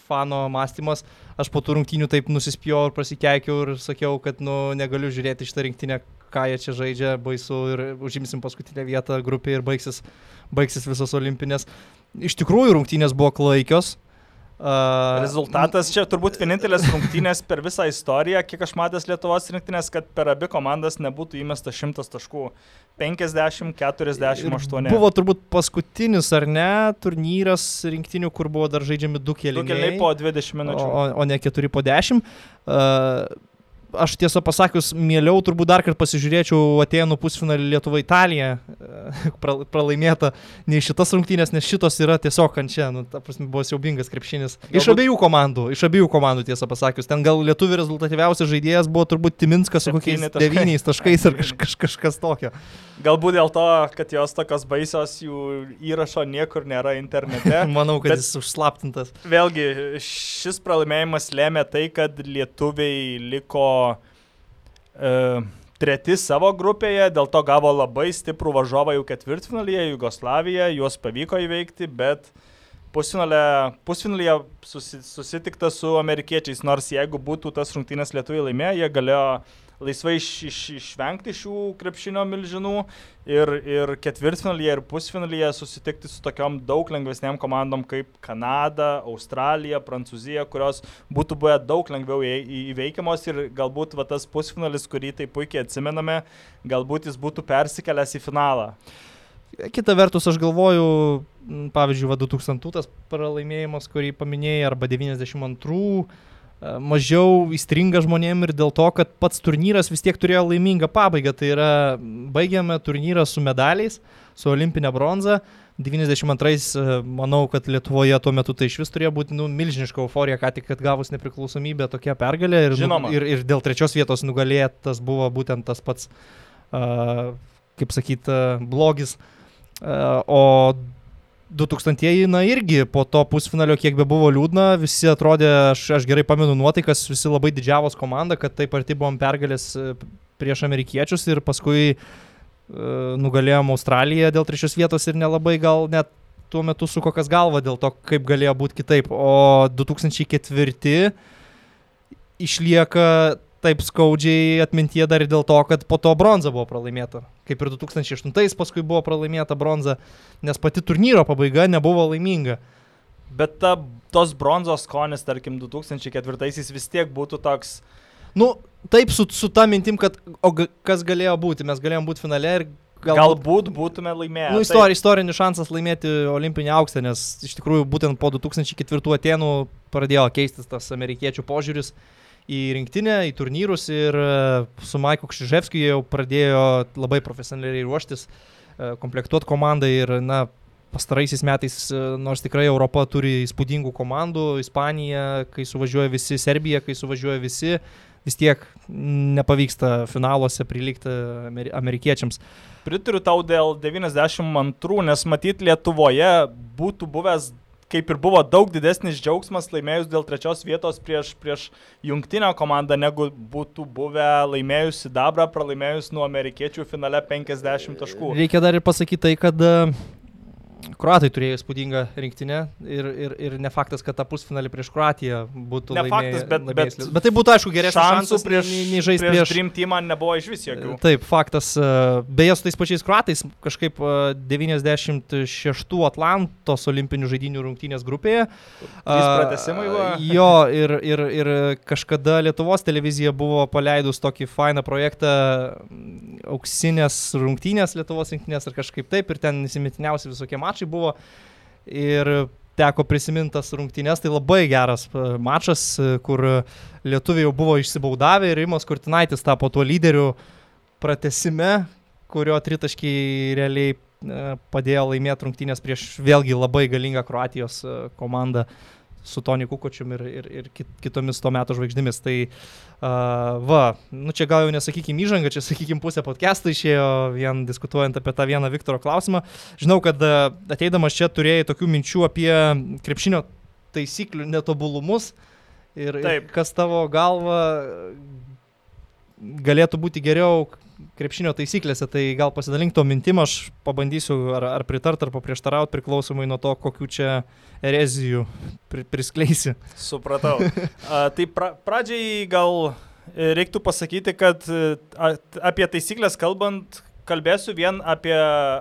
fano mąstymas. Aš po tų rungtynių taip nusispjau ir prasikeikiau ir sakiau, kad nu, negaliu žiūrėti šitą rinktinę, ką jie čia žaidžia, baisu ir užimsim paskutinę vietą grupėje ir baigsis, baigsis visos olimpinės. Iš tikrųjų, rungtynės buvo klaikios. Uh, Rezultatas čia turbūt vienintelės rungtynės per visą istoriją, kiek aš matęs Lietuvos rinktinės, kad per abi komandas nebūtų įmesta 100 taškų. 50-48. Buvo turbūt paskutinis, ar ne, turnyras rinktinių, kur buvo dar žaidžiami du du keliai. keliai po 20 minučių. o, o ne 4 po 10. Uh, aš tiesą pasakius, mieliau turbūt dar kartą pasižiūrėčiau Atenų pusfinalį Lietuva Italija, pra- pralaimėta nei šitas rungtynės, nes šitos yra tiesiog kančia, nu, ta prasme, buvo siaubingas krepšinis. Iš Galbūt- abiejų komandų, iš abiejų komandų tiesą pasakius. Ten gal lietuvių rezultatyviausias žaidėjas buvo turbūt Timinskas su kokiais taškai. 9 taškais ar kaž, kaž, kažkas tokio. Galbūt dėl to, kad jos tokios baisios, jų įrašo niekur nėra internete. Manau, kad Bet- jis užslaptintas. Vėlgi, šis pralaimėjimas lėmė tai, kad lietuviai liko e, treti savo grupėje, dėl to gavo labai stiprų varžovą jau ketvirtfinalyje, Jugoslaviją, juos pavyko įveikti, bet pusfinalyje susi, susitikta su amerikiečiais, nors jeigu būtų tas rungtynės lietuviai laimėję, jie galėjo laisvai iš, iš, išvengti šių krepšinio milžinų ir, ir ketvirtfinalyje ir pusfinalyje susitikti su tokiom daug lengvesnėm komandom kaip Kanada, Australija, Prancūzija, kurios būtų buvę daug lengviau įveikiamos ir galbūt va, tas pusfinalis, kurį taip puikiai atsimename, galbūt jis būtų persikėlęs į finalą. Kita vertus, aš galvoju, pavyzdžiui, va 2000 tas pralaimėjimas, kurį paminėjai, arba 92 mažiau įstringa žmonėm ir dėl to, kad pats turnyras vis tiek turėjo laimingą pabaigą. Tai yra, baigėme turnyrą su medaliais, su olimpinė bronza. 92, manau, kad Lietuvoje tuo metu tai iš vis turėjo būti nu, milžiniška euforija, ką tik gavus nepriklausomybę tokia pergalė. Ir, Žinoma. Ir, ir dėl trečios vietos nugalėtas buvo būtent tas pats, uh, kaip sakyt, uh, blogis. Uh, O 2000-ieji, na irgi po to pusfinalio, kiek be buvo liūdna, visi atrodė, aš, aš gerai pamenu nuotaikas, visi labai didžiavos komanda, kad taip arti buvom pergalės e, prieš amerikiečius ir paskui uh, nugalėjom Australiją dėl trečios vietos ir nelabai gal net tuo metu su kokias galva dėl to, kaip galėjo būti kitaip. O 2004 išlieka taip skaudžiai atmintyje dar ir dėl to, kad po to bronza buvo pralaimėta. Kaip ir 2008 paskui buvo pralaimėta bronza, nes pati turnyro pabaiga nebuvo laiminga. Bet ta, tos bronzos skonis, tarkim, 2004 vis tiek būtų toks... Nu, taip su, su ta mintim, kad o kas galėjo būti, mes galėjom būti finale ir galbūt, galbūt būtume laimėję. Nu, istori, istorinis šansas laimėti olimpinį auksą, nes iš tikrųjų būtent po 2004 Atenų pradėjo keistis tas amerikiečių požiūris į rinktinę, į turnyrus ir e, su Maiku Kšiževskiu jau pradėjo labai profesionaliai ruoštis, e, komplektuoti komandą ir, na, pastaraisiais metais, e, nors tikrai Europa turi įspūdingų komandų, Ispanija, kai suvažiuoja visi, Serbija, kai suvažiuoja visi, vis tiek nepavyksta finaluose prilygti amerikiečiams. Pritariu tau dėl 92, nes matyt Lietuvoje būtų buvęs kaip ir buvo daug didesnis džiaugsmas laimėjus dėl trečios vietos prieš, prieš jungtinę komandą, negu būtų buvę laimėjus Sidabrą, pralaimėjus nuo amerikiečių finale 50 taškų. Reikia dar ir pasakyti tai, kad Kroatai turėjo įspūdingą rinktinę ir, ir, ir ne faktas, kad tą pusfinalį prieš Kroatiją būtų ne laimėję, faktas, bet, laimėjęs. bet, bet tai būtų aišku geresnis šansų prieš, nei, nei žaisti prieš, prieš Dream Teamą nebuvo iš vis jokių. Taip, faktas. E, beje, su tais pačiais Kroatais kažkaip 96 e, Atlantos olimpinių žaidinių rungtynės grupėje. Pratesimai buvo. Jo, ir, ir, ir kažkada Lietuvos televizija buvo paleidus tokį fainą projektą auksinės rungtynės Lietuvos rinktinės ar kažkaip taip ir ten įsimintiniausi visokie mačai buvo ir teko prisimintas rungtynės, tai labai geras e, mačas, e, kur lietuviai jau buvo išsibaudavę ir Rimas Kurtinaitis tapo tuo lyderiu pratesime, kurio tritaškiai realiai e, padėjo laimėti rungtynės prieš vėlgi labai galingą Kroatijos komandą su Toni Kukočium ir, ir, ir kitomis to meto žvaigždėmis. Tai uh, va, nu čia gal jau nesakykime įžanga, čia sakykime pusę podcast'o išėjo vien diskutuojant apie tą vieną Viktoro klausimą. Žinau, kad ateidamas čia turėjai tokių minčių apie krepšinio taisyklių netobulumus ir, Taip. ir kas tavo galva galėtų būti geriau krepšinio taisyklėse, tai gal pasidalink to mintim, aš pabandysiu ar, ar pritart, ar paprieštarauti priklausomai nuo to, kokiu čia erezijų pri, priskleisi. Supratau. A, tai pra, pradžiai gal reiktų pasakyti, kad a, apie taisyklės kalbant, kalbėsiu vien apie,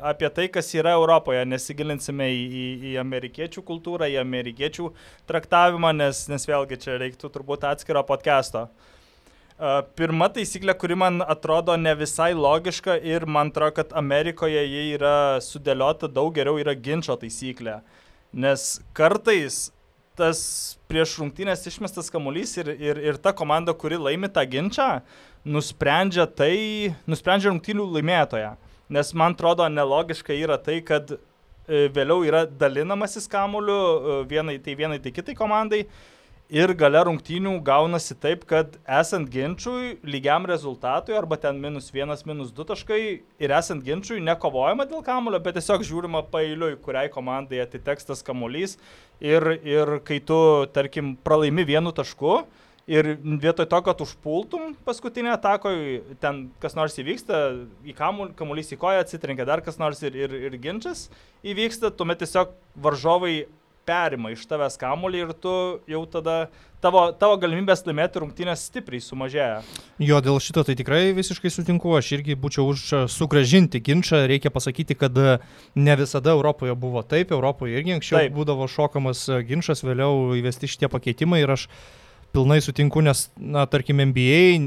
apie tai, kas yra Europoje, nesigilinsime į, į, į amerikiečių kultūrą, į amerikiečių traktavimą, nes, nes vėlgi čia reiktų turbūt atskiro podcast'o. Pirma taisyklė, kuri man atrodo ne visai logiška ir man atrodo, kad Amerikoje jie yra sudėliota daug geriau, yra ginčio taisyklė. Nes kartais tas prieš rungtynės išmestas kamuolys ir, ir, ir ta komanda, kuri laimi tą ginčą, nusprendžia tai, nusprendžia rungtynių laimėtoją. Nes man atrodo nelogiška yra tai, kad e, vėliau yra dalinamasis kamuoliu e, vienai tai vienai tai kitai komandai ir gale rungtynių gaunasi taip, kad esant ginčiui, lygiam rezultatui, arba ten minus vienas, minus du taškai, ir esant ginčiui nekovojama dėl kamulio, bet tiesiog žiūrima pailiui, kuriai komandai atiteks tas kamuolys. Ir, ir kai tu, tarkim, pralaimi vienu tašku, Ir vietoj to, kad užpultum paskutinę atakoje, ten kas nors įvyksta, į kamuolys į koją atsitrenkia dar kas nors ir, ir, ir ginčas įvyksta, tuomet tiesiog varžovai perima iš tavęs kamuolį ir tu jau tada tavo, tavo galimybės laimėti rungtynės stipriai sumažėja. Jo, dėl šito tai tikrai visiškai sutinku, aš irgi būčiau už sugražinti ginčą, reikia pasakyti, kad ne visada Europoje buvo taip, Europoje irgi anksčiau taip. būdavo šokamas ginčas, vėliau įvesti šitie pakeitimai ir aš pilnai sutinku, nes, na, tarkim, NBA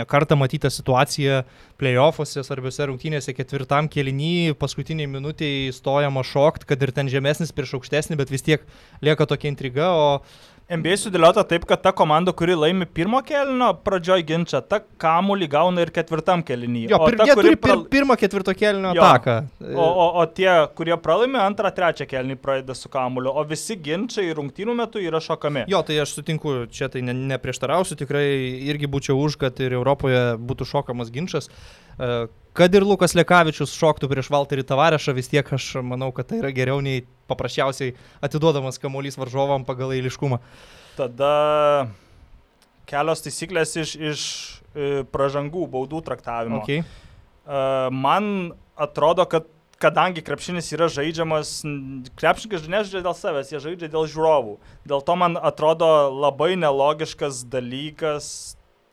nekartą matyta situacija playoffuose, svarbiose rungtynėse ketvirtam keliny, paskutiniai minutiai stojama šokt, kad ir ten žemesnis prieš aukštesnį, bet vis tiek lieka tokia intriga, o NBA sudėliota taip, kad ta komanda, kuri laimi pirmo kelnio pradžioj ginčia, ta kamuolį gauna ir ketvirtam kelinyje. Jo, pir, ta, jie turi pral... pirmą ketvirto kelnio jo, ataką. O, o, o tie, kurie pralaimi antrą, trečią kelnį pradeda su kamuliu, o visi ginčiai rungtynų metu yra šokami. Jo, tai aš sutinku, čia tai neprieštarausiu, tikrai irgi būčiau už, kad ir Europoje būtų šokamas ginčas. E, kad ir Lukas Lekavičius šoktų prieš Valterį Tavarešą, vis tiek aš manau, kad tai yra geriau nei paprasčiausiai atiduodamas kamuolys varžovam pagal eiliškumą. Tada kelios taisyklės iš, iš e, pražangų, baudų traktavimo. Okay. E, man atrodo, kad kadangi krepšinis yra žaidžiamas, krepšininkai nežaidžia dėl savęs, jie žaidžia dėl žiūrovų. Dėl to man atrodo labai nelogiškas dalykas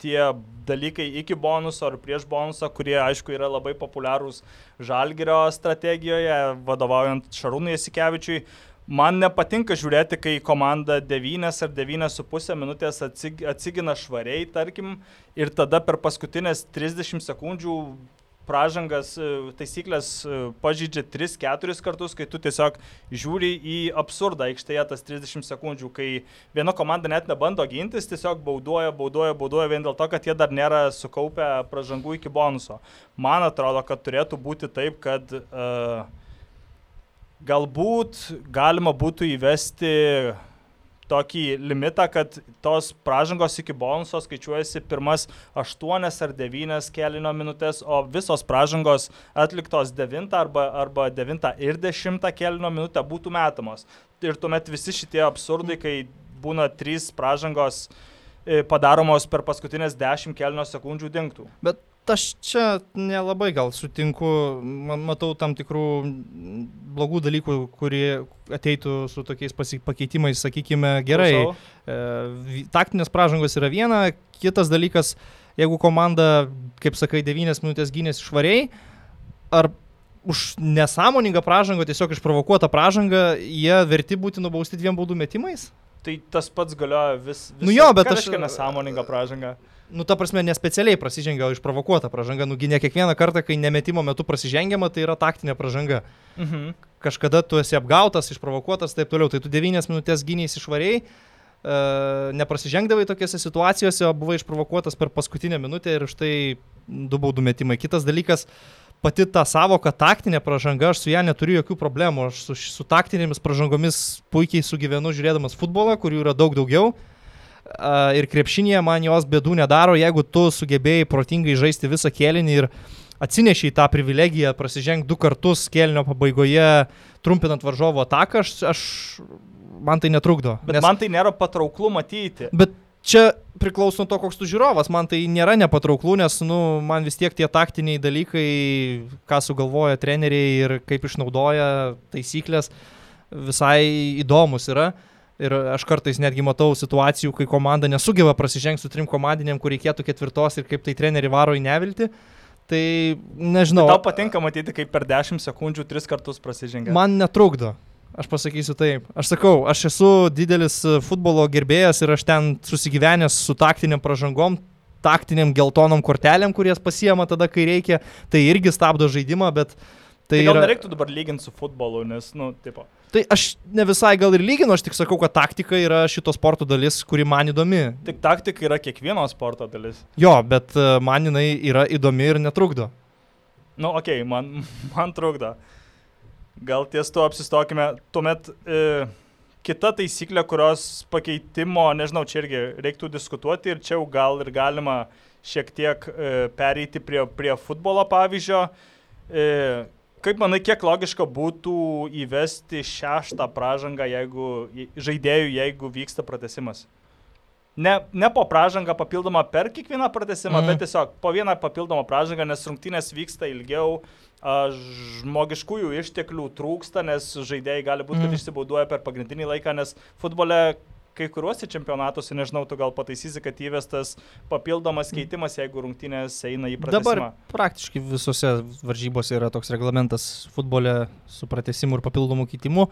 tie dalykai iki bonuso ar prieš bonusą, kurie aišku yra labai populiarūs žalgerio strategijoje, vadovaujant Šarūnui Jasikevičiui. Man nepatinka žiūrėti, kai komanda 9 ar 9,5 minutės atsigina švariai, tarkim, ir tada per paskutinės 30 sekundžių pražangas, e, taisyklės e, pažydžia 3-4 kartus, kai tu tiesiog žiūri į absurdą aikštėje tas 30 sekundžių, kai viena komanda net nebando gintis, tiesiog bauduoja, bauduoja, bauduoja vien dėl to, kad jie dar nėra sukaupę pražangų iki bonuso. Man atrodo, kad turėtų būti taip, kad uh, galbūt galima būtų įvesti tokį limitą, kad tos pražangos iki bonuso skaičiuojasi pirmas 8 ar 9 kelinio minutės, o visos pražangos atliktos 9 arba, arba 9 ir 10 kelinio minutę būtų metamos. Ir tuomet visi šitie absurdai, kai būna 3 pražangos e, padaromos per paskutinės 10 kelinio sekundžių dinktų. Bet aš čia nelabai gal sutinku, matau tam tikrų blogų dalykų, kurie ateitų su tokiais pakeitimais, sakykime, gerai. E, taktinės pražangos yra viena, kitas dalykas, jeigu komanda, kaip sakai, 9 minutės gynėsi švariai, ar už nesąmoningą pražangą, tiesiog išprovokuotą pražangą, jie verti būti nubausti dviem baudų metimais? Tai tas pats galioja vis. vis nu jo, bet aš... Kažkokia nesąmoninga pražanga nu, ta prasme, nespecialiai prasižengia, o išprovokuota pražanga. Nugi ne kiekvieną kartą, kai nemetimo metu prasižengiama, tai yra taktinė pražanga. Mhm. Kažkada tu esi apgautas, išprovokuotas, taip toliau. Tai tu 9 minutės gyniais išvariai, uh, neprasižengdavai tokiose situacijose, o buvai išprovokuotas per paskutinę minutę ir štai du baudų metimai. Kitas dalykas, pati ta savoka taktinė pražanga, aš su ją neturiu jokių problemų. Aš su, su taktinėmis pražangomis puikiai sugyvenu žiūrėdamas futbolą, kurių yra daug daugiau. Uh, ir krepšinėje man jos bėdų nedaro, jeigu tu sugebėjai protingai žaisti visą kėlinį ir atsinešiai tą privilegiją prasižengti du kartus kėlinio pabaigoje, trumpinant varžovo ataką, aš, aš, man tai netrukdo. Bet nes, man tai nėra patrauklu matyti. Bet čia priklauso nuo to, koks tu žiūrovas, man tai nėra nepatrauklu, nes nu, man vis tiek tie taktiniai dalykai, ką sugalvoja treneriai ir kaip išnaudoja taisyklės, visai įdomus yra. Uh, Ir aš kartais netgi matau situacijų, kai komanda nesugeba prasižengti su trim komandinėm, kur reikėtų ketvirtos ir kaip tai treneri varo į nevilti. Tai nežinau. Bet tau patinka matyti, kaip per 10 sekundžių tris kartus prasižengia. Man netrukdo. Aš pasakysiu taip. Aš sakau, aš esu didelis futbolo gerbėjas ir aš ten susigyvenęs su taktiniam pražangom, taktiniam geltonom kortelėm, kurias pasiema tada, kai reikia. Tai irgi stabdo žaidimą, bet Tai, tai gal yra... nereiktų dabar lyginti su futbolu, nes, nu, tipo. Tai aš ne visai gal ir lyginu, aš tik sakau, kad taktika yra šito sporto dalis, kuri man įdomi. Tik taktika yra kiekvieno sporto dalis. Jo, bet e, man jinai yra įdomi ir netrukdo. Nu, okei, okay, man, man trukdo. Gal ties to apsistokime. Tuomet e, kita taisyklė, kurios pakeitimo, nežinau, čia irgi reiktų diskutuoti ir čia jau gal ir galima šiek tiek e, pereiti prie, prie futbolo pavyzdžio. E, Kaip manai, kiek logiška būtų įvesti šeštą pražangą jeigu, žaidėjų, jeigu vyksta pratesimas? ne, ne po pražangą papildomą per kiekvieną pratesimą, mm. bet tiesiog po vieną papildomą pražangą, nes rungtynės vyksta ilgiau, žmogiškųjų išteklių trūksta, nes žaidėjai gali būti, kad Mhm. išsibauduoja per pagrindinį laiką, nes futbole kai kuriuose čempionatuose, nežinau, tu gal pataisysi, kad įvestas papildomas keitimas, jeigu rungtynės eina į pratesimą. Dabar praktiškai visose varžybose yra toks reglamentas futbole su pratesimu ir papildomu keitimu.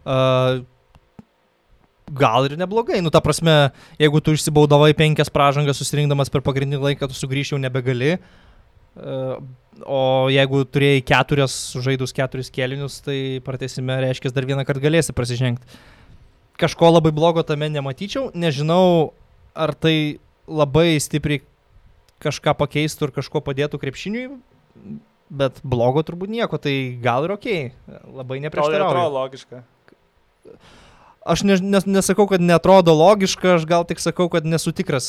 Uh, gal ir neblogai. Nu, ta prasme, jeigu tu išsibaudavai penkias pražangas susirinkdamas per pagrindinį laiką, tu sugrįžti jau nebegali. O jeigu turėjai keturias, žaidus keturis kelinius, tai pratesime reiškia dar vieną kartą galėsi prasižengti. Kažko labai blogo tame nematyčiau. Nežinau, ar tai labai stipriai kažką pakeistų ir kažko padėtų krepšiniui, bet blogo turbūt nieko, tai gal ir ok, labai Tau neprieštarauju. atrodo logiška. Aš ne, nes, nesakau, kad netrodo logiška, aš gal tik sakau, kad nesu tikras,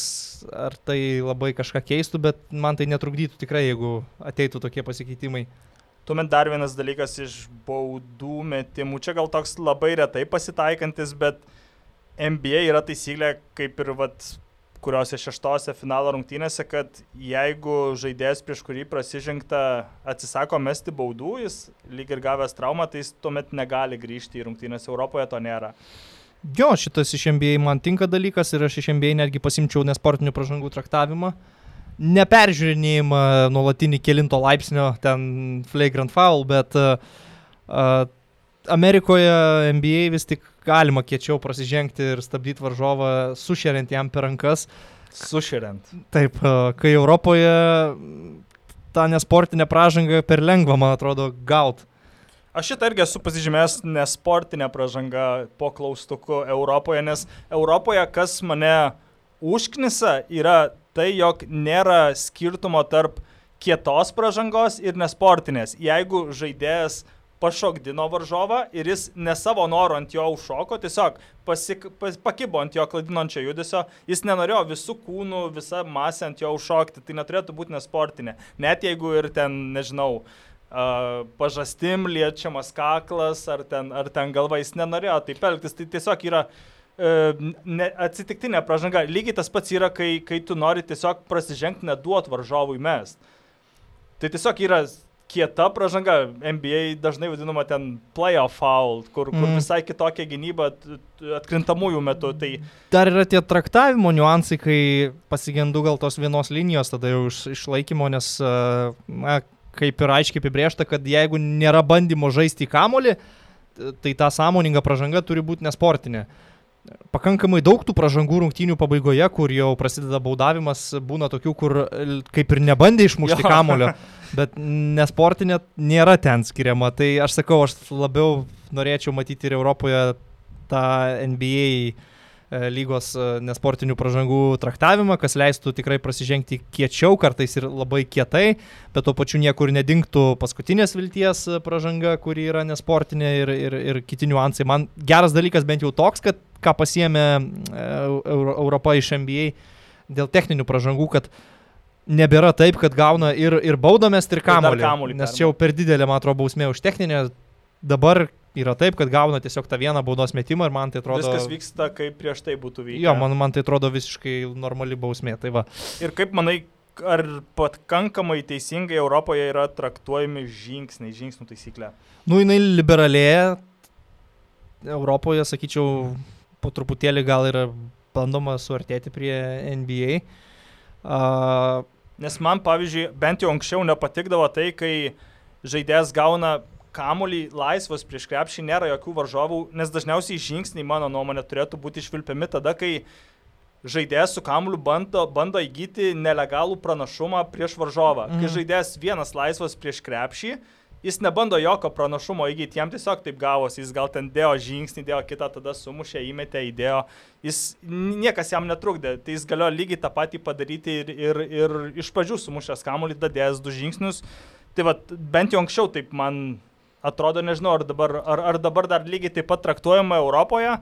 ar tai labai kažką keistų, bet man tai netrukdytų tikrai, jeigu ateitų tokie pasikeitimai. Tuomet dar vienas dalykas iš baudų metimų. Čia gal toks labai retai pasitaikantis, bet NBA yra taisyklė, kaip ir vat, kuriuose šeštose finalo rungtynėse, kad jeigu žaidėjas prieš kurį prasižengta atsisako mesti baudų, jis lyg ir gavęs traumą, tai jis tuomet negali grįžti į rungtynės. Europoje to nėra. Jo, šitas iš NBA man tinka dalykas ir aš iš NBA netgi pasimčiau nesportinių pražangų traktavimą. Neperžiūrinėjimą nuolatinį kilinto laipsnio ten flagrant foul, bet uh, Amerikoje NBA vis tik galima kiečiau prasižengti ir stabdyti varžovą, sušeriant jam per rankas. Suširiant. Taip, uh, kai Europoje tą nesportinę pražangą per lengva, man atrodo, gaut. Aš šitą irgi esu pasižymėjęs nesportinę pražangą po klaustuku Europoje, nes Europoje kas mane užknisa yra tai, jog nėra skirtumo tarp kietos pražangos ir nesportinės. Jeigu žaidėjas pašokdino varžovą ir jis ne savo noru ant jo užšoko, tiesiog pasik, pas, pakibo ant jo klaidinančio judesio, jis nenorėjo visų kūnų, visą masę ant jo užšokti, tai neturėtų būti nesportinė. Net jeigu ir ten, nežinau, uh, pažastim liečiamas kaklas ar ten, ar ten galva, jis nenorėjo taip elgtis, tai tiesiog yra uh, ne, atsitiktinė pražanga. Lygiai tas pats yra, kai, kai tu nori tiesiog prasižengti, neduot varžovui mest. Tai tiesiog yra kieta pražanga, NBA dažnai vadinama ten playoff foul, kur, kur Mm. visai kitokia gynyba atkrintamųjų metų. Tai Dar yra tie traktavimo niuansai, kai pasigendu gal tos vienos linijos tada jau iš, išlaikymo, nes, a, na, kaip ir aiškiai apibriešta, kad jeigu nėra bandymo žaisti į kamolį, tai ta sąmoninga pražanga turi būti nesportinė. Pakankamai daug tų pražangų rungtynių pabaigoje, kur jau prasideda baudavimas, būna tokių, kur kaip ir nebandė išmušti Jo. kamolio, bet nesportinė nėra ten skiriama. Tai aš sakau, aš labiau norėčiau matyti ir Europoje tą NBA lygos e, nesportinių pražangų traktavimą, kas leistų tikrai prasižengti kiečiau, kartais ir labai kietai, bet tuo pačiu niekur nedingtų paskutinės vilties e, pražanga, kuri yra nesportinė ir, ir, ir kiti niuansai. Man geras dalykas bent jau toks, kad ką pasiemė e, Euro, Europa iš NBA dėl techninių pražangų, kad nebėra taip, kad gauna ir, ir baudomės, ir kamuolį Nes čia jau per didelė, man atrodo, bausmė už techninę. Dabar yra taip, kad gauna tiesiog tą vieną baudos metimą ir man tai atrodo... viskas vyksta, kaip prieš tai būtų vykę. Jo, man, man tai atrodo visiškai normali bausmė. Tai va. Ir kaip manai, ar pakankamai teisingai Europoje yra traktuojami žingsniai, žingsnių taisyklė? Nu, jinai liberalėja. Europoje, sakyčiau, po truputėlį gal yra bandoma suartėti prie NBA. Uh, Nes man, pavyzdžiui, bent jau anksčiau nepatikdavo tai, kai žaidėjas gauna kamolį laisvas prieš krepšį, nėra jokių varžovų, nes dažniausiai žingsniai, mano nuomonė, turėtų būti išvilpiami tada, kai žaidėjas su kamuoliu bando, bando įgyti nelegalų pranašumą prieš varžovą. Mhm. Kai Mhm. žaidėjas vienas laisvas prieš krepšį, jis nebando jokio pranašumo įgyti, jam tiesiog taip gavosi, jis gal ten dėjo žingsnį, dėjo kitą, tada sumušė, įmetė, įdėjo, jis niekas jam netrukdė, tai jis galėjo lygiai tą patį padaryti ir, ir, ir iš pradžių sumušęs kamuolį, dadėjęs du žingsnius. Tai va, bent jau anksčiau taip man atrodo, nežinau, ar dabar, ar, ar dabar dar lygiai taip pat traktuojama Europoje.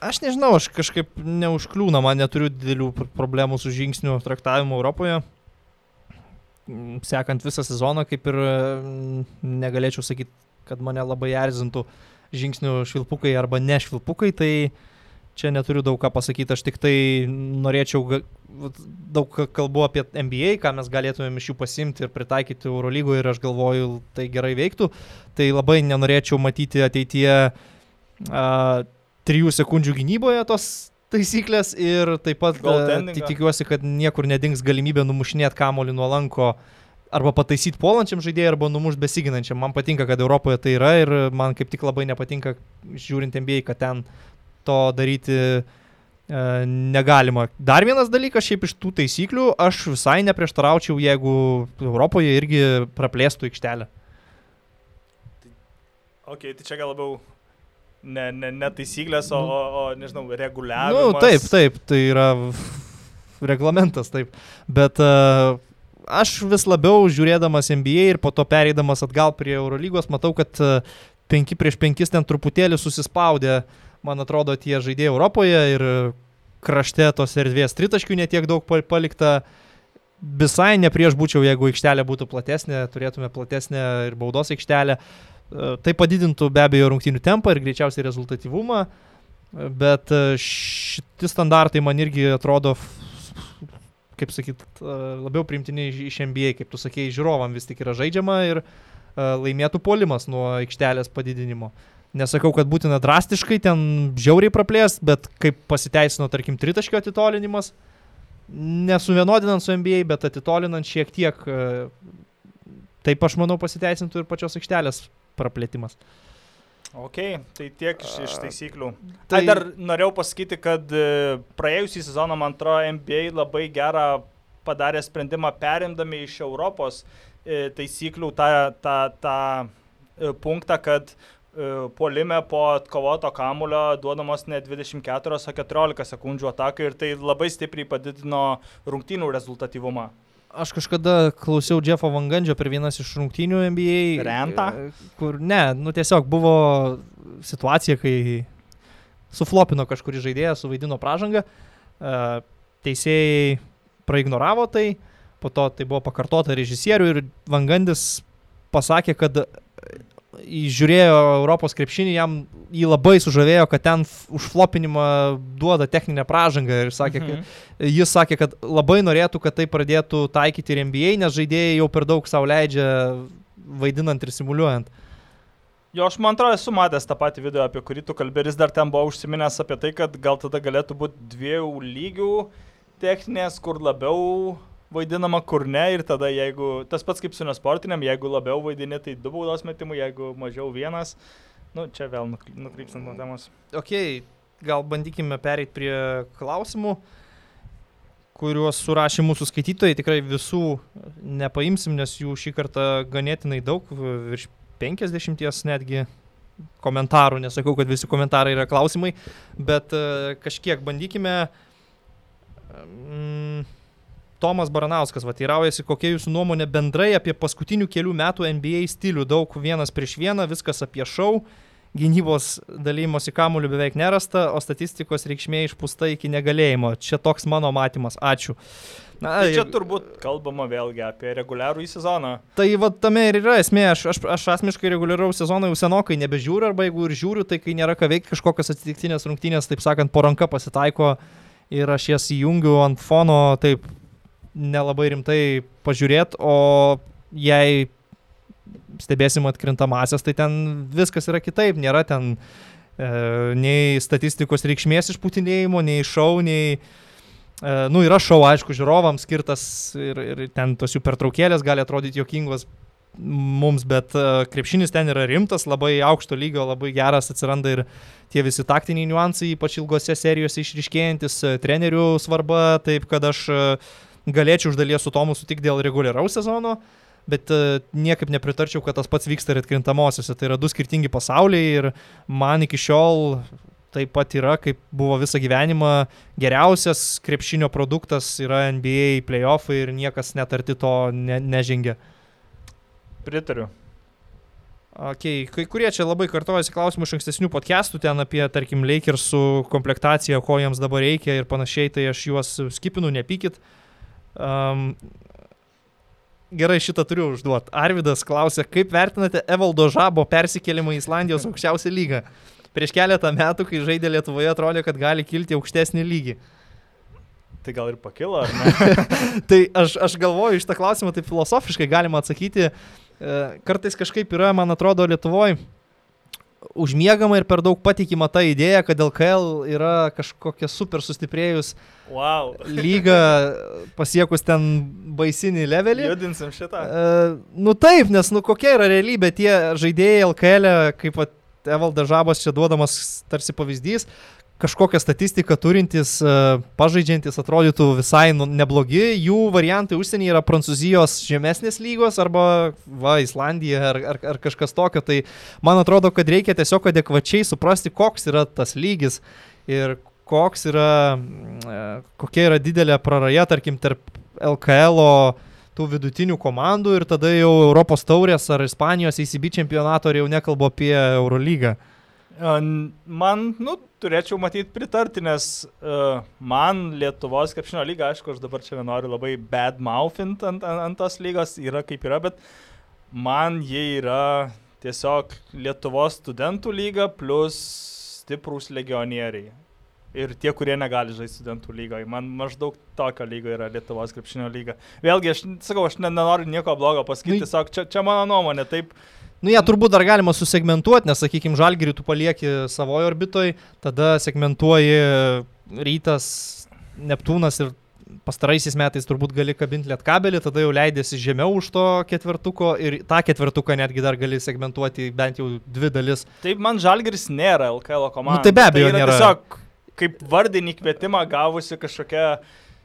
aš nežinau, aš kažkaip neužkliūna, man neturiu didelių pr- problemų su žingsnių traktavimu Europoje. Mm, Sekant visą sezoną, kaip ir mm, negalėčiau sakyti, kad mane labai erzintų žingsnių švilpukai arba nešvilpukai, tai čia neturiu daug ką pasakyti, aš tik tai norėčiau, daug kalbu apie NBA, ką mes galėtumėm iš jų pasimti ir pritaikyti Eurolygoje ir aš galvoju, tai gerai veiktų. Tai labai nenorėčiau matyti ateityje uh, trijų sekundžių gynyboje tos taisyklės ir taip pat uh, tikiuosi, kad niekur nedings galimybė numušinėti kamolį nuo lanko arba pataisyti puolančiam žaidėjui, arba numušti besiginančiam. Man patinka, kad Europoje tai yra ir man kaip tik labai nepatinka, žiūrint NBA, kad ten to daryti e, negalima. Dar vienas dalykas, šiaip iš tų taisyklių, aš visai neprieštaraučiau, jeigu Europoje irgi praplėstų aikštelę. Ok, tai čia gal labiau ne, ne, ne taisyklės, o, o, o nežinau, reguliavimas. Nu, taip, taip, tai yra reglamentas, taip. Bet uh, aš vis labiau žiūrėdamas NBA ir po to pereidamas atgal prie Eurolygos, matau, kad uh, 5 prieš 5 ten truputėlį susispaudė uh, man atrodo, tie žaidėjai Europoje ir krašte tos erdvės tritaškių netiek daug palikta. Visai ne prieš būčiau, jeigu aikštelė būtų platesnė, turėtume platesnę ir baudos aikštelę. E, tai padidintų be abejo rungtynių tempą ir greičiausiai rezultatyvumą, bet e, šiti standartai man irgi atrodo, kaip sakyt, e, labiau primtini iš NBA, kaip tu sakėjai, žiūrovam vis tik yra žaidžiama ir laimėtų polimas nuo aikštelės padidinimo. Nesakau, kad būtina drastiškai ten žiauriai praplėst, bet kaip pasiteisino, tarkim, tritaškio atitolinimas, nesuvienodinant su NBA, bet atitolinant šiek tiek, e, taip aš manau pasiteisintų ir pačios aikštelės praplėtimas. Ok, tai tiek iš, iš taisyklių. Tai Ai, dar norėjau pasakyti, kad e, praėjusį sezoną, man atrodo, NBA labai gerą padarė sprendimą perimdami iš Europos e, taisyklių tą, tą, tą punktą, kad E, puolime po atkovoto kamulio duodamos ne 24, o 14 sekundžių atakai ir tai labai stipriai padidino rungtynių rezultatyvumą. Aš kažkada klausiau Jeffo Vangandžio per vienas iš rungtynių NBA. Renta? E, kur ne, nu tiesiog buvo situacija, kai suflopino kažkurį žaidėją, suvaidino pražangą, e, teisėjai praignoravo tai, po to tai buvo pakartota režisierių ir Vangandis pasakė, kad žiūrėjo Europos krepšinį, jam jį labai sužavėjo, kad ten už flopinimą duoda techninę pražangą ir sakė, mhm. kad, jis sakė, kad labai norėtų, kad tai pradėtų taikyti ir NBA, nes žaidėjai jau per daug savo leidžia vaidinant ir simuliuojant. Jo, aš man atrodo esu matęs tą patį video, apie kurį tu kalbėris, dar ten buvo užsiminęs apie tai, kad gal tada galėtų būti dviejų lygių techninės, kur labiau vaidinama, kur ne ir tada jeigu, tas pats kaip su nesportiniam, jeigu labiau vaidini, tai du baudos metimų, jeigu mažiau vienas, nu čia vėl nukrypstant nuo temos. Ok, gal bandykime pereiti prie klausimų kuriuos surašė mūsų skaitytojai, tikrai visų nepaimsim, nes jų šį kartą ganėtinai daug, virš 50 netgi komentarų, nesakau, kad visi komentarai yra klausimai, bet uh, kažkiek bandykime. Um, Tomas Baranauskas, va, teiraujasi, kokia jūsų nuomonė bendrai apie paskutinių kelių metų NBA stilių. Daug vienas prieš vieną, viskas apie šau, gynybos dalymosi kamuolių beveik nerasta, o statistikos reikšmė išpūsta iki negalėjimo. Čia toks mano matymas. Ačiū. Na, tai čia turbūt kalbama vėlgi apie reguliarų į sezoną. Tai va tame ir yra esmė, aš, aš, aš asmeniškai reguliaraus sezono jau senokai nebežiūriu, arba jeigu ir žiūriu, tai kai nėra ką veikti, kažkokios atsitiktinės rungtynės, taip sakant, po ranka pasitaiko ir aš jas įjungiu ant fono, taip nelabai rimtai pažiūrėti, o jei stebėsim atkrintamasias, tai ten viskas yra kitaip, nėra ten e, nei statistikos reikšmės išputinėjimo, nei šau, nei... E, nu, yra šau, aišku, žiūrovams skirtas ir, ir ten tos jų pertraukėlės gali atrodyti jokingos mums, bet e, krepšinis ten yra rimtas, labai aukšto lygio, labai geras, atsiranda ir tie visi taktiniai niuansai, ypač ilgose serijose išriškėjantis, e, trenerių svarba, taip kad aš e, galėčiau iš dalies su Tomu sutikti dėl reguliaraus sezono, bet uh, niekaip nepritarčiau, kad tas pats vyksta ir atkrintamosiose. Tai yra du skirtingi pasauliai ir man iki šiol taip pat yra, kaip buvo visą gyvenimą, geriausias krepšinio produktas yra NBA playoffai ir niekas netarti to ne, nežengia. Pritariu. Okay. Kai kurie čia labai kartojasi klausimų iš ankstesnių podcastų, ten apie, tarkim, Lakersų komplektaciją, ko jiems dabar reikia ir panašiai, tai aš juos skipinu, nepykit. Uh, Um, gerai šitą turiu užduoti. Arvidas klausė, kaip vertinate Evaldo Žabo persikėlimą į Islandijos aukščiausią lygą? Prieš keletą metų, kai žaidė Lietuvoje, atrodė, kad gali kilti aukštesnį lygį. Tai gal ir pakilo, ar ne? tai aš, aš galvoju, iš tą klausimą taip filosofiškai galima atsakyti. E, kartais kažkaip yra, man atrodo, Lietuvoje užmiegama ir per daug patikima ta idėja, kad LKL yra kažkokia super sustiprėjus wow. lyga pasiekus ten baisinį levelį. Judinsim šitą. Uh, nu taip, nes nu kokia yra realybė, tie žaidėjai LKL, e, kaip Evaldas Žabas čia duodamas tarsi pavyzdys, kažkokią statistiką turintys, e, pažaidžiantys atrodytų visai nu, neblogi, jų variantai užsienyje yra Prancūzijos žemesnės lygos arba va, Islandija ar, ar, ar kažkas tokio. Tai man atrodo, kad reikia tiesiog adekvačiai suprasti, koks yra tas lygis ir koks yra, e, kokia yra didelė praraja, tarkim, tarp LKL tų vidutinių komandų ir tada jau Europos taurės ar Ispanijos ACB čempionato ir jau nekalbu apie Eurolygą. Man, nu, turėčiau matyti pritarti, nes uh, man Lietuvos krepšinio lyga, aišku, aš dabar čia nenoriu labai bad mouthint ant, ant, ant tos lygos, yra kaip yra, bet man jie yra tiesiog Lietuvos studentų lyga plus stiprūs legionieriai. Ir tie, kurie negali žaisti studentų lygoje. Man maždaug tokio lygo yra Lietuvos krepšinio lyga. Vėlgi, aš sakau, aš nenoriu nieko blogo pasakyti, nu, tiesiog čia, čia mano nuomonė. Taip, uh, Nu, jie turbūt dar galima susegmentuoti, nes, sakykime, žalgirį tu palieki savojo orbitoj, tada segmentuoji rytas, Neptūnas ir pastaraisiais metais turbūt gali kabinti lietkabelį, tada jau leidėsi žemiau už to ketvertuko ir tą ketvertuką netgi dar gali segmentuoti bent jau dvi dalis. Taip, man žalgiris nėra LKL komanda. Nu, tai be abejo, tai nėra. Tiesiog kaip vardinį kvietimą gavusi kažkokia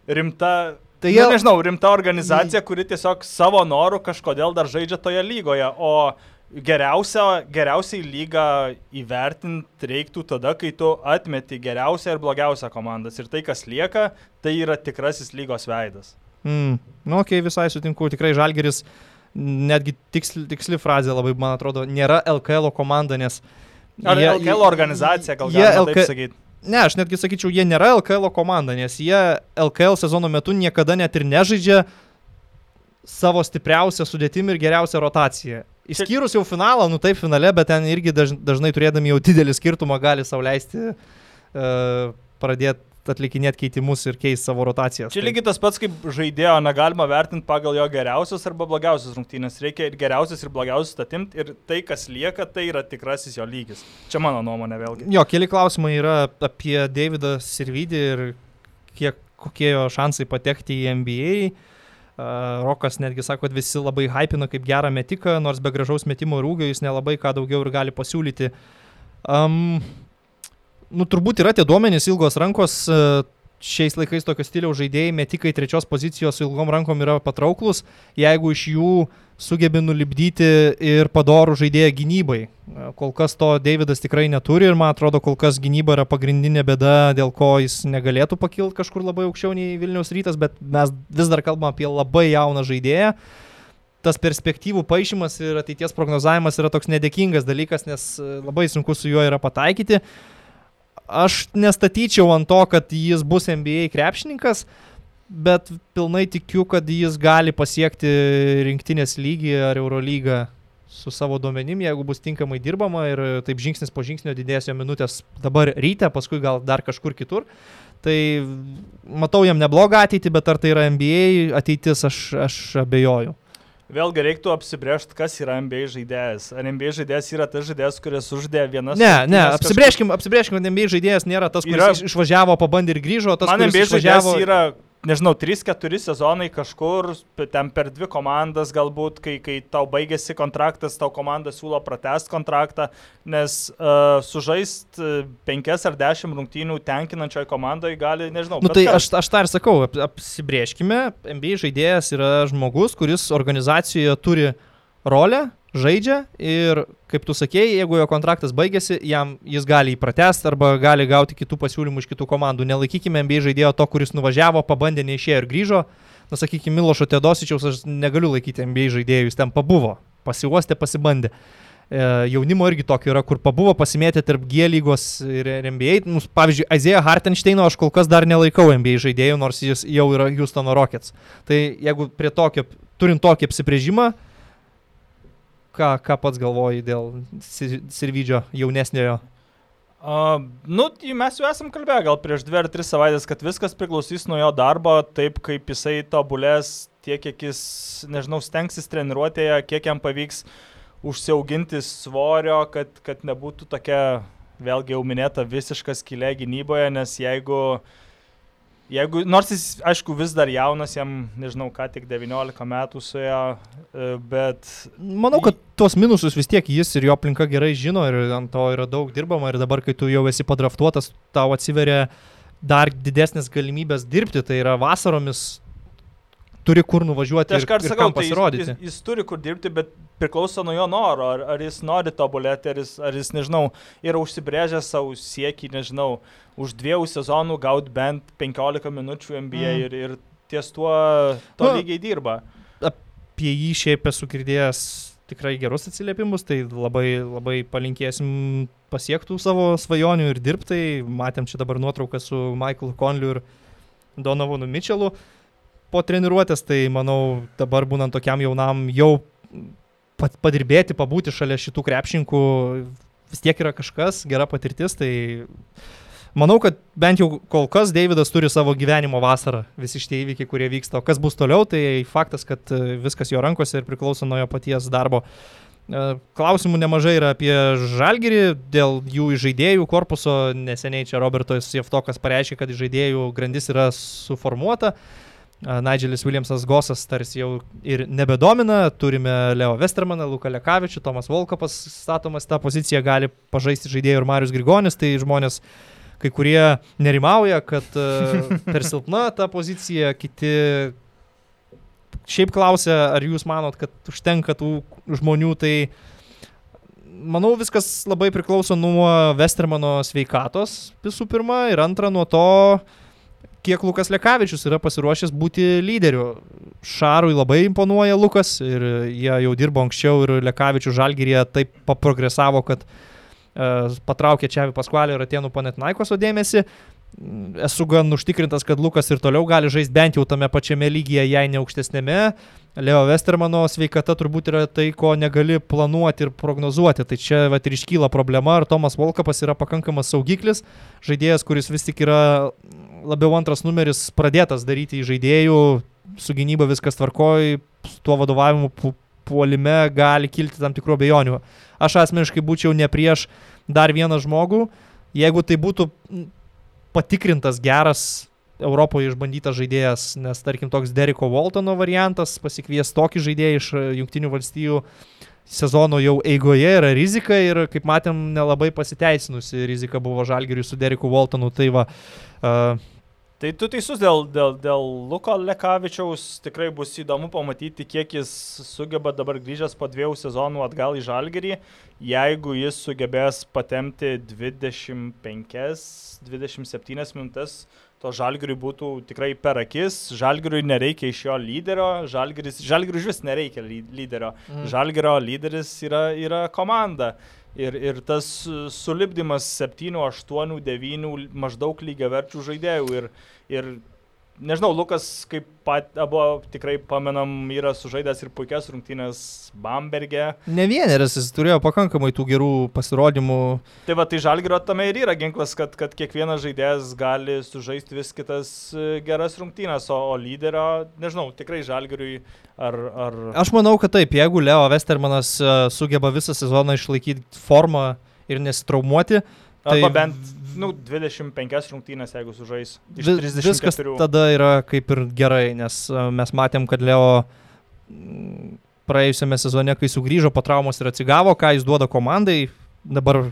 rimta Tai jie... nu, nežinau, rimta organizacija, kuri tiesiog savo norų kažkodėl dar žaidžia toje lygoje, o geriausia, geriausiai lygą įvertinti reiktų tada, kai tu atmeti geriausią ir blogiausią komandas. Ir tai, kas lieka, tai yra tikrasis lygos veidas. Mm. Nu, okei, okay, visai sutinku, tikrai Žalgeris, netgi tiksli, tiksli frazė labai, man atrodo, nėra LKL komanda, nes... Ar jie, LKL organizacija, gal galima LK... taip sakyti? Ne, aš netgi sakyčiau, jie nėra LKL komanda, nes jie LKL sezono metu niekada net ir nežaidžia savo stipriausią sudėtimį ir geriausią rotaciją. Išskyrus jau finalą, nu taip finale, bet ten irgi dažnai turėdami jau didelį skirtumą gali sauliaisti uh, e, pradėti atlikinėti keitimus ir keisti savo rotacijas. Čia tai... lygiai tas pats kaip žaidėjo, negalima vertinti pagal jo geriausias arba blogiausias rungtynės. Reikia ir geriausias, ir blogiausias atimti ir tai, kas lieka, tai yra tikrasis jo lygis. Čia mano nuomonė vėlgi. Jo, keli klausimai yra apie Davidą Sirvidį ir kiek, kokie jo šansai patekti į NBA. Rokas netgi sako, kad visi labai hypina kaip gerą metiką, nors be gražaus metimo ir ūgio jis nelabai ką daugiau ir gali pasiūlyti. Um, nu, turbūt yra tie duomenys ilgos rankos, šiais laikais tokio stiliaus žaidėjai metikai trečios pozicijos su ilgom rankom yra patrauklus, jeigu iš jų sugebi nulibdyti ir padorų žaidėją gynybai. Kol kas to Davidas tikrai neturi ir man atrodo, kol kas gynyba yra pagrindinė bėda, dėl ko jis negalėtų pakilti kažkur labai aukščiau nei Vilniaus rytas, bet mes vis dar kalbame apie labai jauną žaidėją. Tas perspektyvų paaišymas ir ateities prognozavimas yra toks nedėkingas dalykas, nes labai sunku su juo yra pataikyti. Aš nestatyčiau ant to, kad jis bus NBA krepšininkas, bet pilnai tikiu, kad jis gali pasiekti rinktinės lygį ar Eurolygą su savo duomenim, jeigu bus tinkamai dirbama ir taip žingsnis po žingsnio didės jo minutės dabar ryte, paskui gal dar kažkur kitur. Tai matau jam neblogą ateitį, bet ar tai yra NBA ateitis, aš, aš abejoju. Vėlgi reiktų apsibriežti, kas yra NBA žaidėjas. Ar NBA žaidėjas yra tas žaidėjas, kuris uždė vienas... Ne, ne, apsibriežkim, apsibriežkim, kad NBA žaidėjas nėra tas, kuris yra... išvažiavo, pabandė ir grįžo, tas, Man kuris NBA išvažiavo... yra nežinau, 3-4 sezonai kažkur, ten per dvi komandas galbūt, kai, kai tau baigėsi kontraktas, tau komanda siūlo pratest kontraktą, nes uh, sužaist 5 ar 10 rungtynių tenkinančioje komandoje gali, nežinau. Nu, tai aš, aš tą ir sakau, ap, apsibrieškime, NBA žaidėjas yra žmogus, kuris organizacijoje turi rolę, žaidžia ir, kaip tu sakėjai, jeigu jo kontraktas baigėsi, jam jis gali jį pratesti arba gali gauti kitų pasiūlymų iš kitų komandų. Nelaikykime NBA žaidėjo to, kuris nuvažiavo, pabandė, neišėjo ir grįžo. Na, sakykime, Milošo Tedosičiaus aš negaliu laikyti NBA žaidėjų, jis ten pabuvo, pasiuostė, pasibandė. E, jaunimo irgi tokio yra, kur pabuvo pasimėtė tarp G lygos ir NBA. Nu, pavyzdžiui, Azija Hartensteino aš kol kas dar nelaikau NBA žaidėjų, nors jis jau yra Houstono Rockets. Tai jeigu prie tokio turint tokį apsibrėžimą, ką, ką pats galvoji dėl Sirvidžio jaunesniojo? Uh, nu, tai mes jau esam kalbėję gal prieš dvi ar tris savaitės, kad viskas priklausys nuo jo darbo, taip kaip jisai tobulės, tiek kiek jis, nežinau, stengsis treniruotėje, kiek jam pavyks užsiauginti svorio, kad, kad nebūtų tokia, vėlgi jau minėta, visiška skylė gynyboje, nes jeigu uh, Jeigu, nors jis, aišku, vis dar jaunas, jam, nežinau, ką tik 19 metų suėjo, e, bet... Manau, kad tuos minususus vis tiek jis ir jo aplinka gerai žino ir ant to yra daug dirbama ir dabar, kai tu jau esi padraftuotas, tau atsiveria dar didesnės galimybės dirbti, tai yra vasaromis turi kur nuvažiuoti. Tai aš kartą sakau, tai jis, jis, jis turi kur dirbti, bet priklauso nuo jo noro, ar, ar jis nori tobulėti, ar jis, ar jis, nežinau, yra užsibrėžęs savo siekį, nežinau, už dviejų sezonų gauti bent 15 minučių NBA mm. ir, ir ties tuo to nu, lygiai dirba. Apie jį šiaip esu girdėjęs tikrai gerus atsiliepimus, tai labai, labai palinkėsim pasiektų savo svajonių ir dirbtai. Matėm čia dabar nuotrauką su Michaelu Conliu ir Donovanu Mitchellu po treniruotės, tai manau dabar būnant tokiam jaunam jau padirbėti, pabūti šalia šitų krepšininkų vis tiek yra kažkas, gera patirtis, tai manau, kad bent jau kol kas Davidas turi savo gyvenimo vasarą, visi šitie įvykiai, kurie vyksta, o kas bus toliau, tai faktas, kad e, viskas jo rankose ir priklauso nuo jo paties darbo. E, klausimų nemažai yra apie Žalgirį, dėl jų žaidėjų korpuso, neseniai čia Robertas Jeftokas pareiškė, kad žaidėjų grandis yra suformuota. Nigelis Williamsas Gosas tarsi jau ir nebedomina, turime Leo Westermaną, Luką Lekavičių, Tomas Volkapas statomas. Tą poziciją, gali pažaisti žaidėjų ir Marius Grigonis, tai žmonės kai kurie nerimauja, kad per silpna ta pozicija, kiti šiaip klausia, ar jūs manot, kad užtenka tų žmonių, tai manau viskas labai priklauso nuo Westermano sveikatos visų pirma ir antra nuo to, kiek Lukas Lekavičius yra pasiruošęs būti lyderiu. Šarui labai imponuoja Lukas ir jie jau dirbo anksčiau ir Lekavičius Žalgirėje taip paprogresavo, kad uh, patraukė Čiavi Paskvalį ir Atenų Panetnaikoso dėmesį. Esu gan užtikrintas, kad Lukas ir toliau gali žaisti bent jau tame pačiame lygyje, jei ne aukštesnėme. Leo Westermano sveikata turbūt yra tai, ko negali planuoti ir prognozuoti. Tai čia vat, ir iškyla problema, ar Tomas Volkapas yra pakankamas saugiklis, žaidėjas, kuris vis tik yra labiau antras numeris pradėtas daryti į žaidėjų, su gynyba viskas tvarkoj, tuo vadovavimu puolime gali kilti tam tikrų abejonių. Aš asmeniškai būčiau ne prieš dar vieną žmogų, jeigu tai būtų patikrintas geras Europoje išbandytas žaidėjas, nes tarkim toks Deriko Waltono variantas, pasikvies tokį žaidėją iš Junktinių valstijų sezono jau eigoje yra rizika ir kaip matėm nelabai pasiteisinusi rizika buvo Žalgiriui su Deriku Waltonu. Tai va, uh, Tai tu teisus dėl, dėl, dėl Luko Lekavičiaus, tikrai bus įdomu pamatyti, kiek jis sugeba dabar grįžęs po dviejų sezonų atgal į Žalgirį, jeigu jis sugebės patemti 25-27 minutės, to Žalgiriui būtų tikrai per akis, Žalgiriui nereikia iš jo lyderio, iš vis nereikia lyderio, mm. Žalgirio lyderis yra, yra komanda. Ir, ir tas sulibdymas 7, 8, 9 maždaug lygiaverčių žaidėjų. Ir, ir nežinau, Lukas, kaip pat abu tikrai pamenam, yra sužaidęs ir puikias rungtynės Bamberge. Ne vieneris, jis turėjo pakankamai tų gerų pasirodymų. Tai va, tai Žalgirio tame ir yra ginklas, kad, kad kiekvienas žaidėjas gali sužaisti vis kitas e, geras rungtynės, o, o lyderio, nežinau, tikrai Žalgiriui ar, ar... Aš manau, kad taip, jeigu Leo Westermanas e, sugeba visą sezoną išlaikyti formą ir nesitraumuoti, Tai Arba bent nu, 25 rungtynės, jeigu sužais. Iš 34. Viskas tada yra kaip ir gerai, nes e, mes matėm, kad Leo praėjusiame sezone, kai sugrįžo po traumos ir atsigavo, ką jis duoda komandai, dabar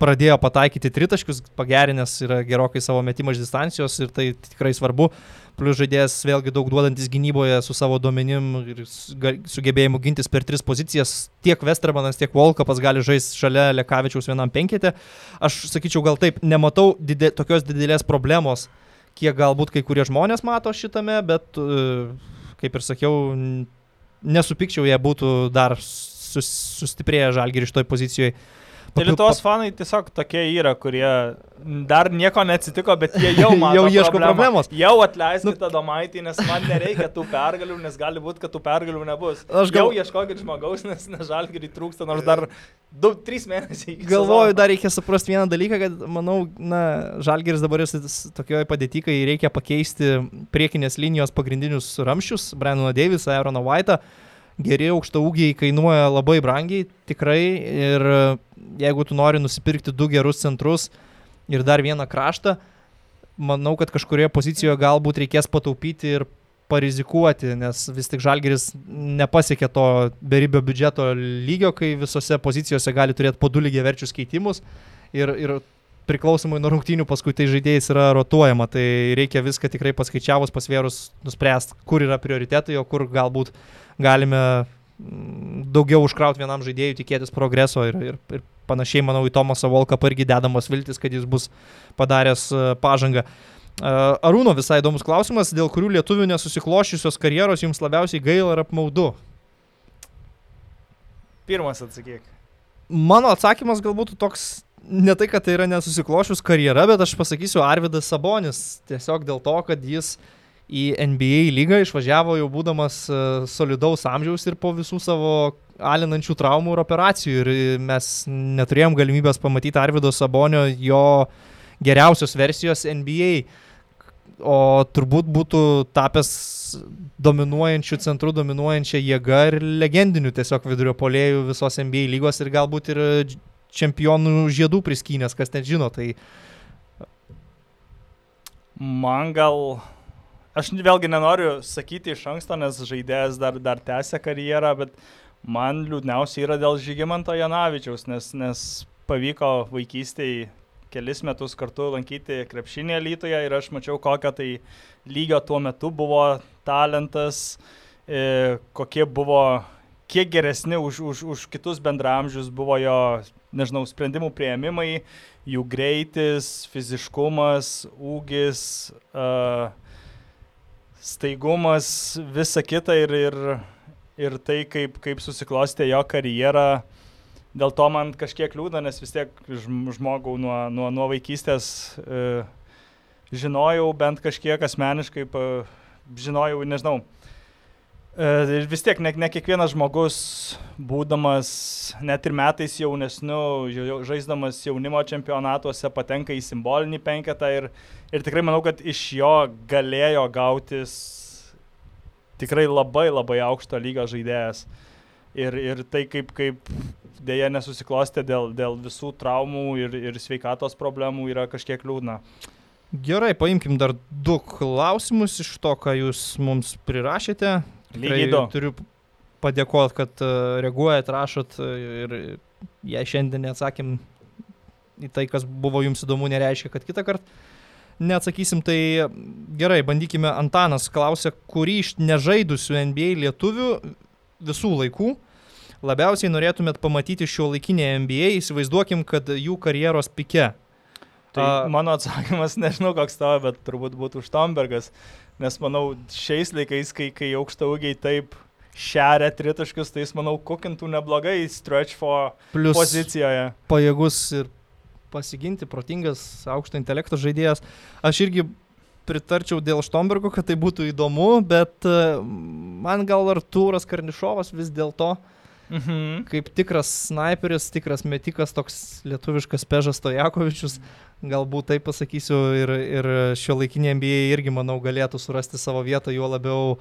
pradėjo pataikyti tritaškius, pagerinęs yra gerokai savo metimą iš distancijos ir tai tikrai svarbu. Plius žaidėjas vėlgi daug duodantis gynyboje su savo duomenim ir sugebėjimu gintis per tris pozicijas. Tiek Westermanas, tiek Volkapas gali žaisti šalia Lekavičiaus vienam penketė. Aš sakyčiau, gal taip, nematau didė, tokios didelės problemos, kiek galbūt kai kurie žmonės mato šitame, bet, e, kaip ir sakiau, nesupikčiau, jie būtų dar sus, sustiprėję žalgirį iš toj pozicijoje Tai Lietuvos fanai tiesiog tokie yra, kurie dar nieko neatsitiko, bet jie jau mato. jau ieško problemą. problemos. Jau atleiskite nu, Domaitį, nes man nereikia tų pergalių, nes gali būti, kad tų pergalių nebus. Aš gal... Jau ieškokit žmogaus, nes nežalgiriai trūksta, nors dar 2-3 mėnesiai. Galvoju, sezono. dar reikia suprasti vieną dalyką, kad, manau, na, Žalgeris dabar yra tokioje padėtyje, kai reikia pakeisti priekinės linijos pagrindinius ramščius, Brennaną Davisą, Aaroną White'ą. Geri aukšta ūgiai kainuoja labai brangiai, tikrai. Ir e, jeigu tu nori nusipirkti du gerus centrus ir dar vieną kraštą, manau, kad kažkurioje pozicijoje galbūt reikės pataupyti ir parizikuoti, nes vis tik Žalgeris nepasiekė to beribio biudžeto lygio, kai visose pozicijose gali turėti po du lygiai verčius keitimus ir, ir priklausomai nuo rungtynių paskui tai žaidėjais yra rotuojama, tai reikia viską tikrai paskaičiavus, pasvėrus, nuspręsti, kur yra prioritetai, o kur galbūt galime mm, daugiau užkrauti vienam žaidėjui, tikėtis progreso ir, ir, ir panašiai, manau, į Tomasą Volką irgi dedamos viltis, kad jis bus padaręs e, pažangą. E, Arūno visai įdomus klausimas, dėl kurių lietuvių nesusikloščiusios karjeros jums labiausiai gaila ir apmaudu. Pirmas atsakyk. Mano atsakymas galbūt toks, ne tai, kad tai yra nesusiklošius karjera, bet aš pasakysiu Arvidas Sabonis. Tiesiog dėl to, kad jis į NBA lygą išvažiavo jau būdamas e, solidaus amžiaus ir po visų savo alinančių traumų ir operacijų. Ir e, mes neturėjom galimybės pamatyti Arvido Sabonio jo geriausios versijos NBA. O turbūt būtų tapęs dominuojančių centrų, dominuojančią jėgą ir legendinių tiesiog vidurio polėjų visos NBA lygos ir galbūt ir čempionų žiedų priskynės, kas net žino. Tai Man gal... Aš vėlgi nenoriu sakyti iš anksto, nes žaidėjas dar, dar tęsia karjerą, bet man liūdniausia yra dėl Žygimanto Janavičiaus, nes, nes pavyko vaikystėje kelis metus kartu lankyti krepšinį Lytoje ir aš mačiau, kokią tai lygio tuo metu buvo talentas, e, kokie buvo, kiek geresni už, už, už kitus bendramžius buvo jo, nežinau, sprendimų prieimimai, jų greitis, fiziškumas, ūgis, uh, staigumas, visa kita ir, ir, ir tai, kaip, kaip susiklostė jo karjera. Dėl to man kažkiek liūdna, nes vis tiek žm- žmogau nuo, nuo, nuo vaikystės e, žinojau bent kažkiek asmeniškai, pa, žinojau, nežinau. E, ir vis tiek ne, ne kiekvienas žmogus, būdamas net ir metais jaunesniu, jau- žaisdamas jaunimo čempionatuose, patenka į simbolinį penketą ir, ir tikrai manau, kad iš jo galėjo gautis tikrai labai labai aukšto lygio žaidėjas. Ir, ir tai kaip, kaip dėja nesusiklostė dėl, dėl visų traumų ir, ir sveikatos problemų yra kažkiek liūdna. gerai, paimkim dar du klausimus iš to, ką jūs mums prirašėte. Lygiai du. Turiu padėkoti, kad e, reaguojat, rašot e, ir jei šiandien neatsakym į tai, kas buvo jums įdomu, nereiškia, kad kitą kartą neatsakysim. Tai gerai, bandykime. Antanas klausė, kurį iš nežaidusių NBA lietuvių visų laikų labiausiai norėtumėt pamatyti šio laikinėje NBA, įsivaizduokim, kad jų karjeros pike. Tai A- mano atsakymas, nežinau koks tavo, bet turbūt būtų Štombergas. Nes manau, šiais laikais, kai, kai aukšta ūgiai taip šeria tritaškius, tai jis, manau, kukintų neblogai stretch for Plus pozicijoje. pajėgus ir pasiginti, protingas, aukšto intelekto žaidėjas. Aš irgi pritarčiau dėl Štombergo, kad tai būtų įdomu, bet e, man gal Artūras Karnišovas vis dėlto Mhm. kaip tikras sniperis, tikras metikas, toks lietuviškas Pežas Stojakovičius, galbūt taip pasakysiu, ir, ir šio laikinė NBA irgi, manau, galėtų surasti savo vietą, juo labiau,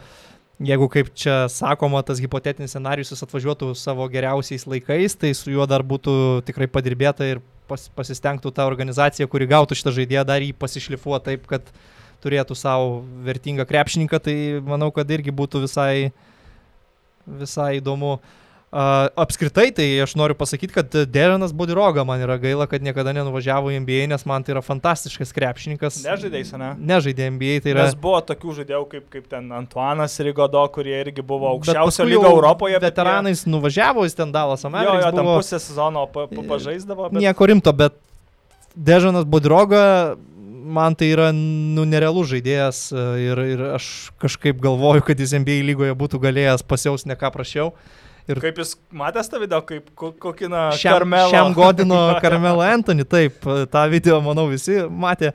jeigu, kaip čia sakoma, tas hipotetinis scenarius jis atvažiuotų savo geriausiais laikais, tai su juo dar būtų tikrai padirbėta ir pas, pasistengtų tą organizaciją, kuri gautų šitą žaidėją, dar jį pasišlifuoti taip, kad turėtų savo vertingą krepšininką, tai manau, kad irgi būtų visai, visai įdomu. Uh, apskritai, tai aš noriu pasakyti, kad Derenas Bodiroga man yra gaila, kad niekada nenuvažiavo į NBA, nes man tai yra fantastiškas krepšininkas. Nežaidėjai, ne? Nežaidė NBA, tai yra... Nes buvo tokių žaidėjų kaip, kaip ten Antuanas Rigodo, kurie irgi buvo aukščiausio lygio Europoje. bet jie- Veteranais nuvažiavo, jis ten Dalas Jo, Amerikas. jo, tam buvo pusę sezono pa, pa, pažaisdavo, bet Nieko rimto, bet Dežanas Bodiroga man tai yra nu, nerealus žaidėjas e, ir, ir aš kažkaip galvoju, kad jis NBA lygoje būtų galėjęs pasiaus ne ką prašiau. Ir kaip jūs matęs tą video, kaip kokį na... Šiam, Karmelo. šiam godino Karmelo Anthony, taip, tą video, manau, visi matė.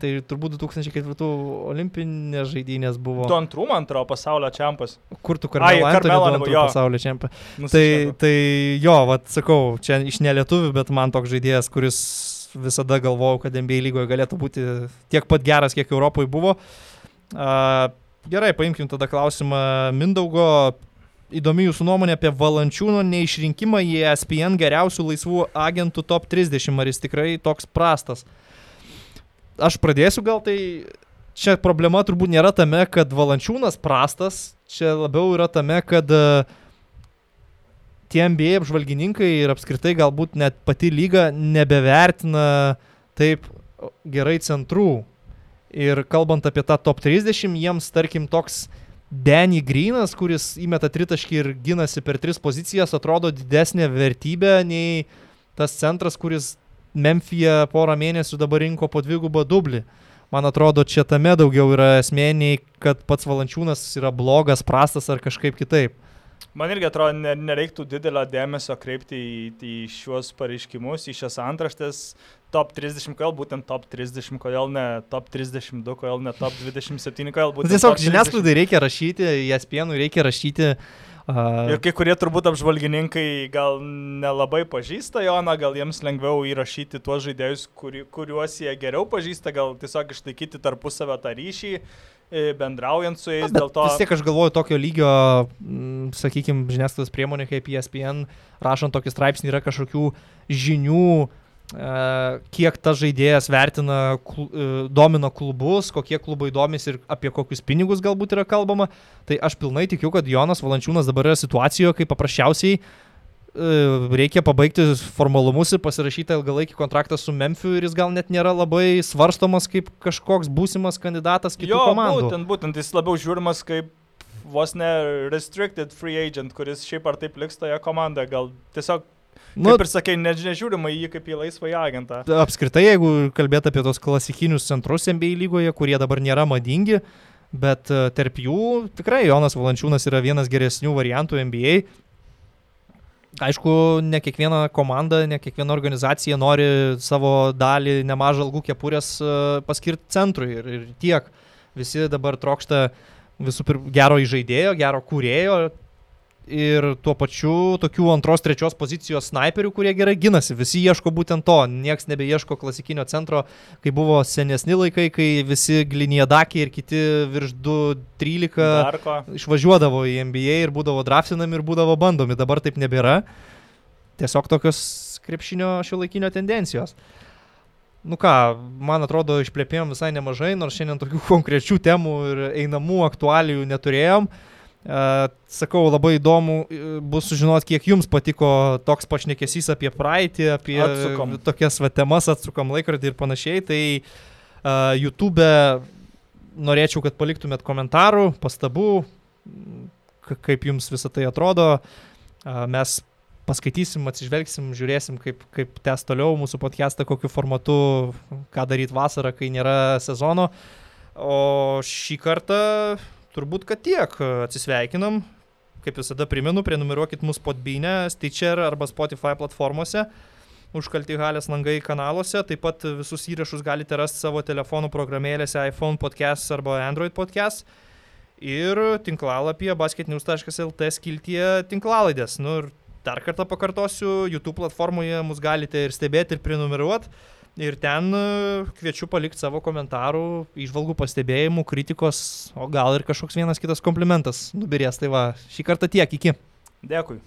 Tai turbūt 2004 olimpinės žaidynės buvo. Tu antrų, man atrodo, pasaulio čempas. Kur tu Karmelo Anthony, jo. pasaulio čempas. Tai, tai jo, vad sakau, čia iš nelietuvių, bet man toks žaidėjas, kuris visada galvojau, kad NBA lygoje galėtų būti tiek pat geras, kiek Europoje buvo. Uh, gerai, paimkim tada klausimą Mindaugo įdomi jūsų nuomonė apie Valančiūno neišrinkimą į ESPN geriausių laisvų agentų top 30, ar jis tikrai toks prastas. Aš pradėsiu gal tai, čia problema turbūt nėra tame, kad Valančiūnas prastas, čia labiau yra tame, kad uh, tie NBA apžvalgininkai ir apskritai galbūt net pati lyga nebevertina taip gerai centrų. Ir kalbant apie tą top 30, jiems tarkim toks Danny Greenas, kuris įmeta tritaškį ir ginasi per tris pozicijas, atrodo didesnė vertybė nei tas centras, kuris Memphije porą mėnesių dabar rinko po dvigubą dublį. Man atrodo, čia tame daugiau yra esmė, nei kad pats Valančiūnas yra blogas, prastas ar kažkaip kitaip. Man irgi atrodo, nereiktų didelio dėmesio kreipti į, į šiuos pareiškimus, į šias antraštės top 30, kodėl būtent top 30, kodėl ne top 32, kodėl ne top 27, kodėl būtent. Tiesiog žiniasklaidai reikia rašyti, ESPN reikia rašyti. Uh... Ir kai kurie turbūt apžvalgininkai gal nelabai pažįsta Joną, gal jiems lengviau įrašyti tuos žaidėjus, kuri, kuriuos jie geriau pažįsta, gal tiesiog išlaikyti tarpusavę tą ryšį e, bendraujant su jais. Dėl to... Vis tiek aš galvoju tokio lygio, sakykime, žiniasklaidos priemonė kaip ESPN, rašant tokį straipsnį yra kažkokių žinių, kiek tas žaidėjas vertina, e, domino klubus, kokie klubai domisi ir apie kokius pinigus galbūt yra kalbama. Tai aš pilnai tikiu, kad Jonas Valančiūnas dabar yra situacijoje, kai paprasčiausiai e, reikia pabaigti formalumus ir pasirašyti ilgalaikį kontraktą su Memphis ir jis gal net nėra labai svarstomas kaip kažkoks būsimas kandidatas kitų jo, komandų. Būtent, būtent jis labiau žiūrimas kaip vos ne restricted free agent, kuris šiaip ar taip liks toje komandoje. Gal tiesiog Nu, kaip ir sakai, ne, nežiūrima į jį kaip į laisvą agentą. Apskritai, jeigu kalbėt apie tos klasikinius centrus NBA lygoje, kurie dabar nėra madingi, bet e, tarp jų tikrai Jonas Valančiūnas yra vienas geresnių variantų NBA. Aišku, ne kiekviena komanda, ne kiekviena organizacija nori savo dalį nemažą algų kepurės e, paskirti centrui ir, ir tiek. Visi dabar trokšta visų pirma gero įžaidėjo, gero kūrėjo, ir tuo pačiu tokių antros, trečios pozicijos snaiperių, kurie gerai ginasi. Visi ieško būtent to, nieks nebeieško klasikinio centro, kai buvo senesni laikai, kai visi Gliniedakė ir kiti virš 2.13 išvažiuodavo į NBA ir būdavo draftinami ir būdavo bandomi. Dabar taip nebėra. Tiesiog tokios krepšinio šio laikinio tendencijos. Nu ką, man atrodo, išplėpėjom visai nemažai, nors šiandien tokių konkrečių temų ir einamų aktualijų neturėjom. Uh, Sakau, labai įdomu bus sužinoti, kiek jums patiko toks pašnekesys apie praeitį, apie atsukom. tokias va temas, atsukam laikrodį ir panašiai. Tai uh, YouTube norėčiau, kad paliktumėt komentarų, pastabų, kaip jums visą tai atrodo. Uh, mes paskaitysim, atsižvelgsim, žiūrėsim, kaip, kaip tęs toliau mūsų podcastą, kokiu formatu, ką daryti vasarą, kai nėra sezono. O šį kartą turbūt, kad tiek. Atsisveikinam. Kaip visada primenu, prenumeruokit mus Podbynę, Stitcher arba Spotify platformose, užkalti Halės langai kanaluose. Taip pat visus įrašus galite rasti savo telefonų programėlėse iPhone podcast arba Android podcast. Ir tinklalapyje basketnews.lt skiltyje tinklalaidės. Nu ir dar kartą pakartosiu, YouTube platformoje mus galite ir stebėti, ir prenumeruoti. Ir ten e, kviečiu palikti savo komentarų, išvalgų pastebėjimų, kritikos, o gal ir kažkoks vienas kitas komplimentas nubirės. Tai va, šį kartą tiek, iki. Dėkui.